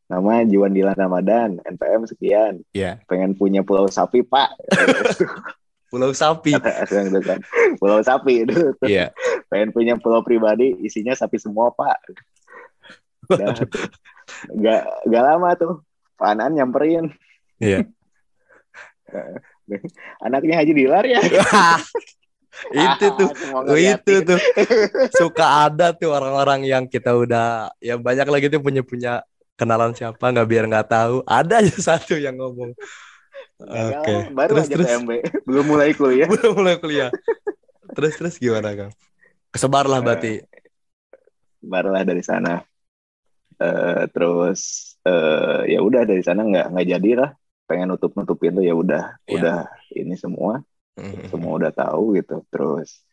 Nama Jiwan Dilan Ramadan NPM sekian. Yeah. pengen punya pulau sapi pak. Pulau sapi. Pulau sapi. Itu yeah. pengen punya pulau pribadi isinya sapi semua pak nggak nggak lama tuh. Panan nyamperin. Iya. Anaknya Haji Dilar ya. itu tuh oh, itu tuh. Suka ada tuh orang-orang yang kita udah ya banyak lagi tuh punya punya kenalan siapa nggak biar nggak tahu. Ada aja satu yang ngomong. Oke. okay. baru terus, aja terus. PMB belum mulai kuliah. Belum mulai kuliah. Terus terus gimana kang? Kesebar lah berarti. Barulah dari sana uh, terus uh, ya udah dari sana nggak nggak jadi lah pengen nutup nutupin tuh ya udah yeah. udah ini semua mm-hmm. semua udah tahu gitu terus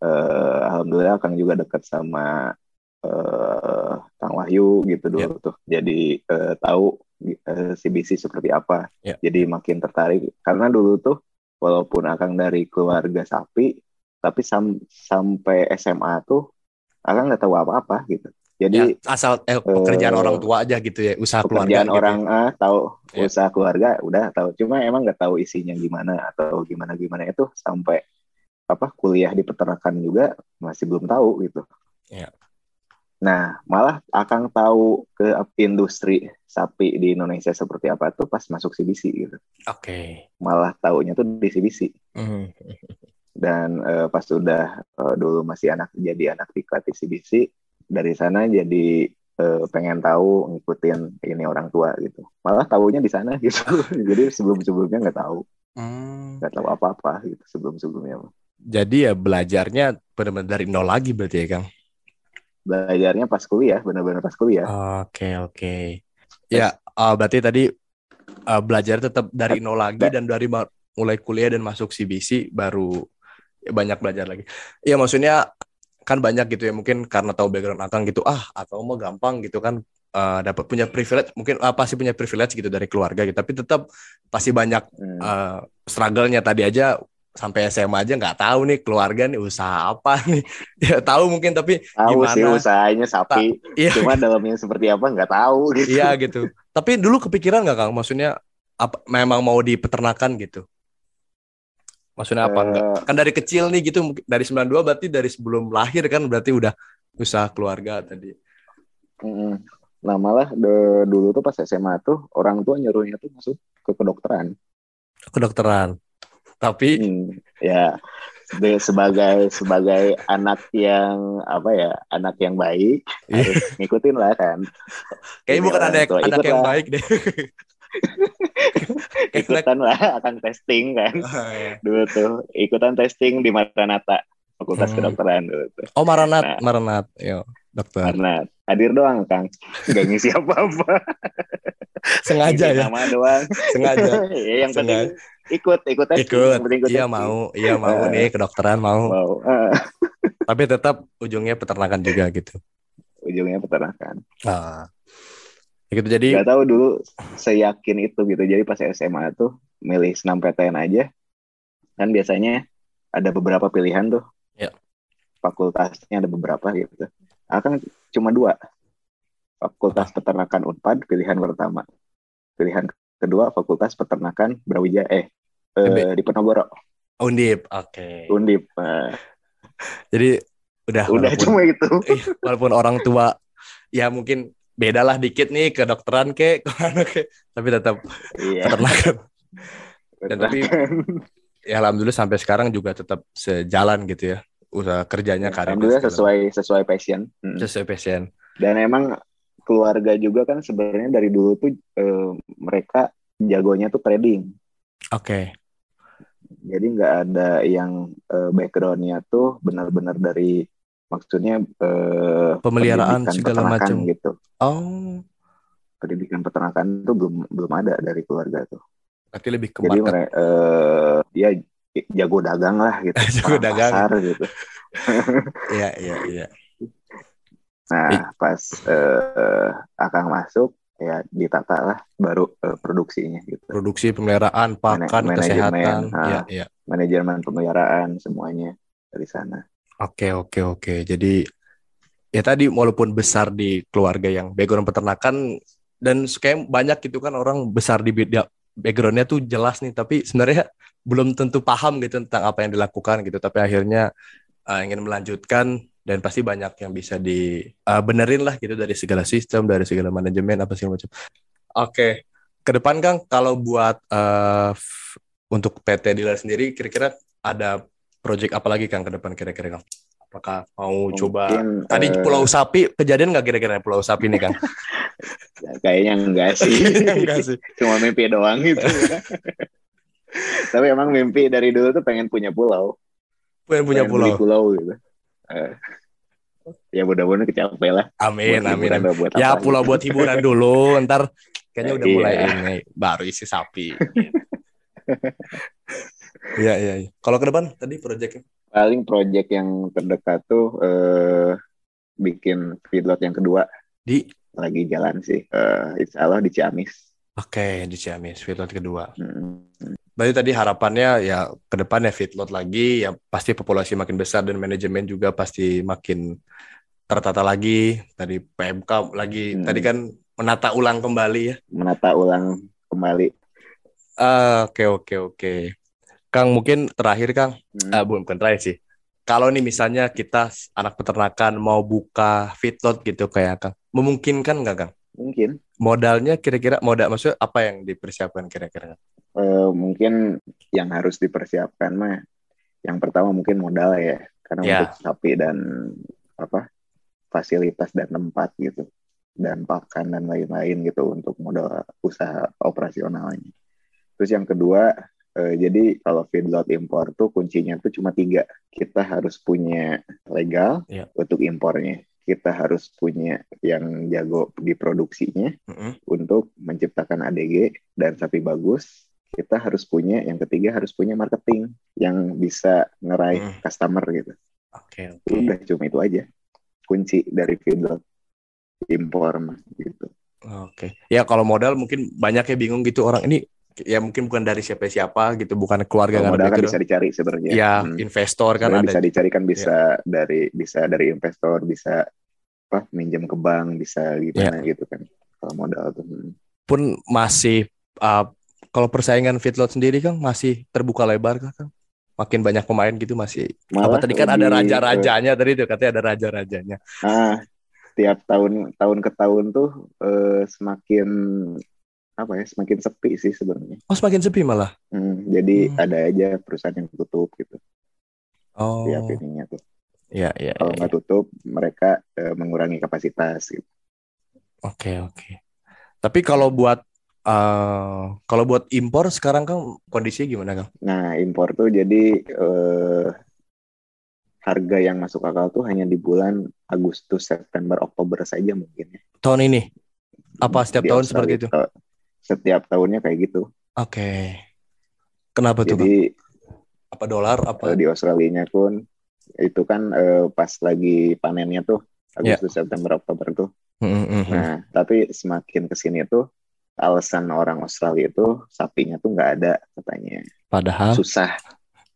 uh, alhamdulillah Kang juga dekat sama uh, Kang Wahyu gitu dulu yeah. tuh jadi uh, tahu uh, CBC seperti apa yeah. jadi makin tertarik karena dulu tuh walaupun Akang dari keluarga sapi tapi sam sampai SMA tuh Akang nggak tahu apa-apa gitu jadi ya, asal eh, pekerjaan uh, orang tua aja gitu ya, usaha pekerjaan keluarga. orang gitu. ah tahu ya. usaha keluarga udah tahu. Cuma emang nggak tahu isinya gimana atau gimana gimana itu sampai apa kuliah di peternakan juga masih belum tahu gitu. Ya. Nah, malah akan tahu ke industri sapi di Indonesia seperti apa tuh pas masuk CBC gitu. Oke. Okay. Malah taunya tuh di CBC. Mm. Dan uh, pas udah uh, dulu masih anak jadi anak di CBC, dari sana jadi uh, pengen tahu ngikutin ini orang tua gitu malah tahunya di sana gitu jadi sebelum sebelumnya nggak tahu hmm. nggak hmm. tahu apa apa gitu sebelum sebelumnya jadi ya belajarnya benar-benar dari nol lagi berarti ya kang belajarnya pas kuliah benar-benar pas kuliah oke okay, oke okay. ya uh, berarti tadi uh, belajar tetap dari nol lagi dan dari mulai kuliah dan masuk CBC baru ya banyak belajar lagi. Iya maksudnya kan banyak gitu ya mungkin karena tahu background akang gitu ah atau mau gampang gitu kan uh, dapat punya privilege mungkin uh, pasti punya privilege gitu dari keluarga gitu. Tapi tetap pasti banyak hmm. uh, struggle-nya. Tadi aja sampai SMA aja nggak tahu nih keluarga nih usaha apa nih? Ya tahu mungkin tapi tahu gimana? sih usahanya sapi. Ta iya. cuma dalamnya seperti apa nggak tahu gitu. iya gitu. Tapi dulu kepikiran nggak kang? Maksudnya apa memang mau di peternakan gitu Maksudnya apa enggak? Eh. Kan dari kecil nih gitu dari 92 berarti dari sebelum lahir kan berarti udah usaha keluarga tadi. Nah malah de, dulu tuh pas SMA tuh orang tua nyuruhnya tuh masuk ke kedokteran. Kedokteran. Tapi hmm, ya de, sebagai sebagai anak yang apa ya anak yang baik iya. harus ngikutin lah kan. Kayaknya bukan anak anak yang baik deh. ikutan lah akan testing kan oh, iya. dulu tuh ikutan testing di Maranatha Fakultas hmm. Kedokteran dulu tuh. Oh Maranat, nah, Maranat, yo dokter. Maranat, hadir doang Kang, nggak ngisi apa-apa. Sengaja ya. Nama doang. Sengaja. ya, yang penting ikut, ikut testing. Ikut. ikut iya testing. mau, iya mau uh, nih kedokteran mau. Mau. Uh. Tapi tetap ujungnya peternakan juga gitu. Ujungnya peternakan. Ah gitu jadi nggak tahu dulu saya yakin itu gitu. Jadi pas SMA tuh milih senam PTN aja. Kan biasanya ada beberapa pilihan tuh. Ya. fakultasnya ada beberapa gitu. Akan cuma dua. Fakultas Apa? peternakan Unpad pilihan pertama. Pilihan kedua fakultas peternakan Brawijaya eh, eh di Penogoro. Undip oke. Okay. Undip uh. jadi udah udah walaupun, cuma itu. Walaupun orang tua ya mungkin beda lah dikit nih ke dokteran ke ke mana ke tapi tetap Iya. peternakan Dan tapi- ya alhamdulillah sampai sekarang juga tetap sejalan gitu ya usaha kerjanya karir Alhamdulillah sesuai sesuai passion. Mm. sesuai passion Dan emang keluarga juga kan sebenarnya dari dulu tuh eh, mereka jagonya tuh trading. oke Jadi nggak ada yang eh, backgroundnya tuh benar-benar dari maksudnya eh, Pemeliharaan segala macam. gitu. oh Pendidikan peternakan tuh belum belum ada dari keluarga tuh. berarti lebih ke Jadi mereka eh, dia jago dagang lah gitu. Jago dagang. pasar gitu. iya iya iya Nah, pas eh, Akang masuk ya ditata lah baru eh, produksinya gitu. produksi pemeliharaan pakan kesehatan manajemen, iya ah. iya Manajemen pemeliharaan semuanya dari sana. Oke oke oke. Jadi ya tadi walaupun besar di keluarga yang background peternakan dan kayak banyak gitu kan orang besar di beda backgroundnya tuh jelas nih tapi sebenarnya belum tentu paham gitu tentang apa yang dilakukan gitu tapi akhirnya uh, ingin melanjutkan dan pasti banyak yang bisa dibenerin lah gitu dari segala sistem dari segala manajemen apa segala macam. Oke ke depan Kang kalau buat uh, untuk PT Dealer sendiri kira-kira ada project apa lagi Kang ke depan kira-kira Kang? Apakah mau coba Mungkin, tadi eh, Pulau Sapi kejadian nggak kira-kira Pulau Sapi nih Kang? kayaknya enggak sih. Enggak sih. Cuma mimpi doang gitu. Tapi emang mimpi dari dulu tuh pengen punya pulau. Pengen punya pengen pulau. pulau gitu. Eh, ya mudah-mudahan kecapai lah. Amin, Buat amin, amin. buat Ya pulau gitu. buat hiburan dulu, ntar kayaknya udah Iya. mulai ini baru isi sapi. Iya iya. iya. Kalau ke depan tadi proyeknya Paling project yang terdekat tuh eh, bikin feedlot yang kedua di lagi jalan sih. Eh, insya Allah di Ciamis. Oke di Ciamis feedlot kedua. Hmm. Berarti tadi harapannya ya ke depan ya feedlot lagi ya pasti populasi makin besar dan manajemen juga pasti makin tertata lagi. Tadi PMK lagi Hmm. tadi kan menata ulang kembali ya. Menata ulang kembali. Ah, Oke oke oke. Kang mungkin terakhir Kang, Hmm. Ah, bukan bukan terakhir sih. Kalau nih misalnya kita anak peternakan mau buka feedlot gitu kayak Kang, memungkinkan nggak Kang? Mungkin Modalnya kira-kira modal maksudnya apa yang dipersiapkan kira-kira? eh, mungkin yang harus dipersiapkan mah yang pertama mungkin modal ya karena Ya. untuk sapi dan apa fasilitas dan tempat gitu dan pakan dan lain-lain gitu untuk modal usaha operasionalnya terus yang kedua eh, jadi kalau feedlot impor tuh kuncinya tuh cuma tiga kita harus punya legal Ya. untuk impornya kita harus punya yang jago di produksinya Mm-mm. untuk menciptakan ADG dan sapi bagus, kita harus punya yang ketiga harus punya marketing yang bisa ngeraih Hmm. customer gitu. Oke oke. Udah cuma itu aja kunci dari feedlot impor gitu. Oke. Ya kalau modal mungkin banyak yang bingung gitu orang ini ya mungkin bukan dari siapa-siapa gitu, bukan keluarga nggak ada modal kan bisa dicari sebenarnya. Ya Hmm. investor kan ada. bisa dicari kan bisa dari bisa dari investor, bisa apa minjem ke bank, bisa gimana gitu kan. Kalau modal tuh. hmm. Pun masih uh, kalau persaingan feedlot sendiri Kang masih terbuka lebar Kang? Kang? Makin banyak pemain gitu masih. apa Malah tadi kan ada eh, raja-rajanya tadi tuh katanya ada raja-rajanya. Ah, tiap tahun tahun ke tahun tuh eh, semakin apa ya semakin sepi sih sebenarnya. Oh semakin sepi malah. Hmm, jadi Hmm. ada aja perusahaan yang tutup gitu Oh. tiap ininya tuh. Iya iya. Kalau iya. nggak tutup mereka eh, mengurangi kapasitas. Gitu. Oke oke. Tapi kalau buat eh kalau buat impor sekarang kan kondisinya gimana Kang? Nah impor tuh jadi eh, harga yang masuk akal tuh hanya di bulan Agustus, September, Oktober saja mungkin ya. Tahun ini? Apa setiap Di tahun Australia. seperti itu? Eh, Setiap tahunnya kayak gitu. Oke. Kenapa tuh? Jadi Apa dolar? Eh, Apa? di Australia pun itu kan eh, pas lagi panennya tuh. Agustus September Oktober tuh. Mm, mm, mm. Nah tapi semakin ke sini tuh alasan orang Australia itu sapinya tuh nggak ada katanya Padahal. susah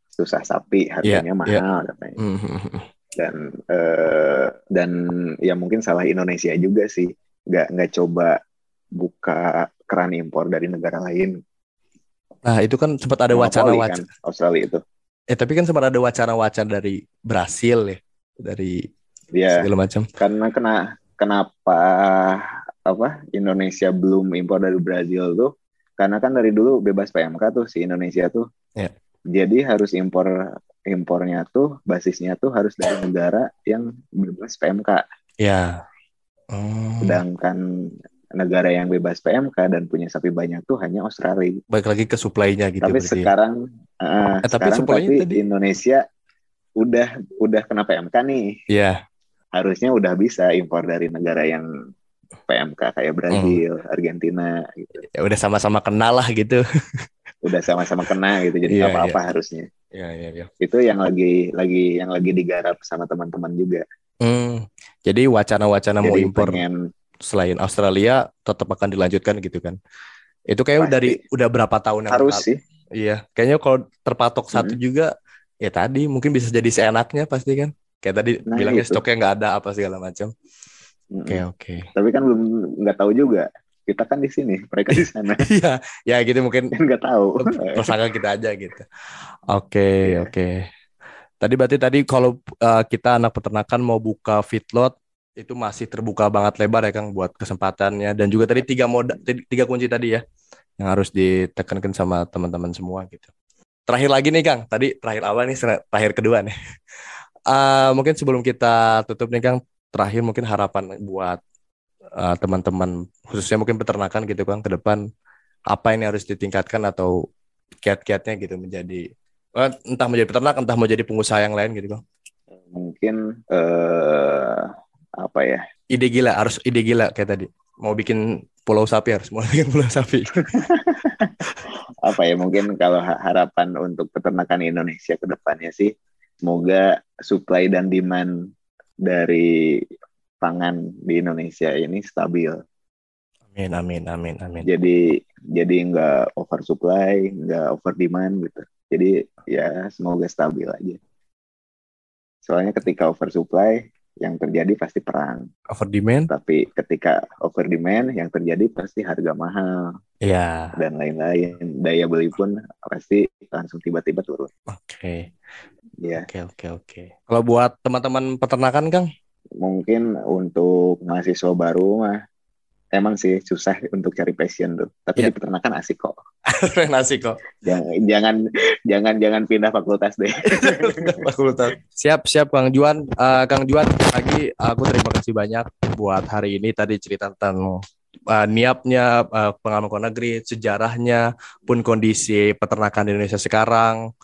susah sapi harganya Ya, mahal katanya Mm, mm, mm. dan eh, dan ya mungkin salah Indonesia juga sih nggak nggak coba buka keran impor dari negara lain Nah itu kan sempat ada wacana-wacana. kan, Australia itu Eh tapi kan sempat ada wacana-wacana dari Brasil ya, dari ya segala macam. karena kena kenapa apa Indonesia belum impor dari Brazil tuh karena kan dari dulu bebas PMK tuh si Indonesia tuh. Ya. Jadi harus impor impornya tuh basisnya tuh harus dari negara yang bebas PMK. Ya. Hmm. Sedangkan negara yang bebas PMK dan punya sapi banyak tuh hanya Australia. Balik lagi ke supply-nya gitu Tapi ya. sekarang uh, Eh, tapi sekarang tapi tadi- Indonesia udah udah kena PMK nih. Iya. Harusnya udah bisa impor dari negara yang PMK kayak Brazil, Hmm. Argentina gitu. Ya udah sama-sama kenal lah gitu. Udah sama-sama kena gitu. Jadi Iya, apa-apa harusnya. Iya, iya, iya. Itu yang lagi lagi yang lagi digarap sama teman-teman juga. Hmm. Jadi wacana-wacana mau impor pengen selain Australia tetap akan dilanjutkan gitu kan. Itu kayak Pasti. dari udah berapa tahun yang harus lalu. sih. Iya, kayaknya kalau terpatok satu Mm. juga ya tadi mungkin bisa jadi seenaknya pasti kan. Kayak tadi Nah, bilangnya itu. stoknya nggak ada apa segala macam. Oke, oke. Tapi kan belum nggak tahu juga. Kita kan di sini, mereka di sana Iya, ya gitu mungkin nggak tahu. tersangka kita aja gitu. Oke, Iya. oke. Tadi berarti tadi kalau uh, kita anak peternakan mau buka feedlot itu masih terbuka banget lebar ya Kang buat kesempatannya dan juga tadi tiga moda tiga kunci tadi ya yang harus ditekankan sama teman-teman semua gitu. Terakhir lagi nih Kang, tadi terakhir awal nih terakhir kedua nih. Uh, mungkin sebelum kita tutup nih Kang, terakhir mungkin harapan buat uh, teman-teman khususnya mungkin peternakan gitu Kang ke depan apa ini harus ditingkatkan atau kiat-kiatnya gitu menjadi eh, entah menjadi peternak entah mau jadi pengusaha yang lain gitu Kang. Mungkin eh apa ya? Ide gila harus ide gila kayak tadi. Mau bikin pulau sapi harus mau bikin pulau sapi. Apa ya? Mungkin kalau ha- harapan untuk peternakan Indonesia ke depannya sih semoga supply dan demand dari pangan di Indonesia ini stabil. Amin amin amin amin. Jadi jadi nggak oversupply, nggak over demand gitu. Jadi ya semoga stabil aja. Soalnya ketika oversupply yang terjadi pasti perang. Over demand? Tapi ketika over demand yang terjadi pasti harga mahal Ya. dan lain-lain. Daya beli pun pasti langsung tiba-tiba turun. Oke. Ya, Oke oke oke. Kalau buat teman-teman peternakan Kang? mungkin untuk mahasiswa baru mah emang sih susah untuk cari passion tuh. Tapi Iya. di peternakan asik kok. Nasi kok. Jangan jangan jangan jangan pindah fakultas deh. Fakultas. Siap siap Kang Juan. Eh, Kang Juan lagi aku terima kasih banyak buat hari ini tadi cerita tentang eh, niapnya eh, pengalaman negeri, sejarahnya, pun kondisi peternakan di Indonesia sekarang,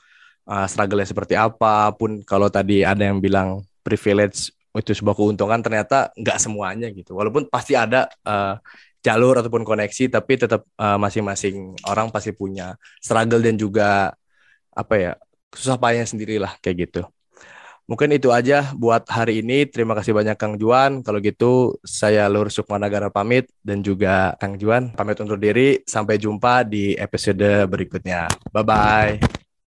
eh, struggle-nya seperti apa, pun kalau tadi ada yang bilang privilege itu sebuah keuntungan, ternyata nggak semuanya gitu. Walaupun pasti ada eh, jalur ataupun koneksi, tapi tetap eh, masing-masing orang pasti punya struggle dan juga apa ya susah payahnya sendirilah kayak gitu. Mungkin itu aja buat hari ini. Terima kasih banyak Kang Juan. Kalau gitu saya Lur Sukmanagara pamit dan juga Kang Juan pamit undur diri. Sampai jumpa di episode berikutnya. Bye bye.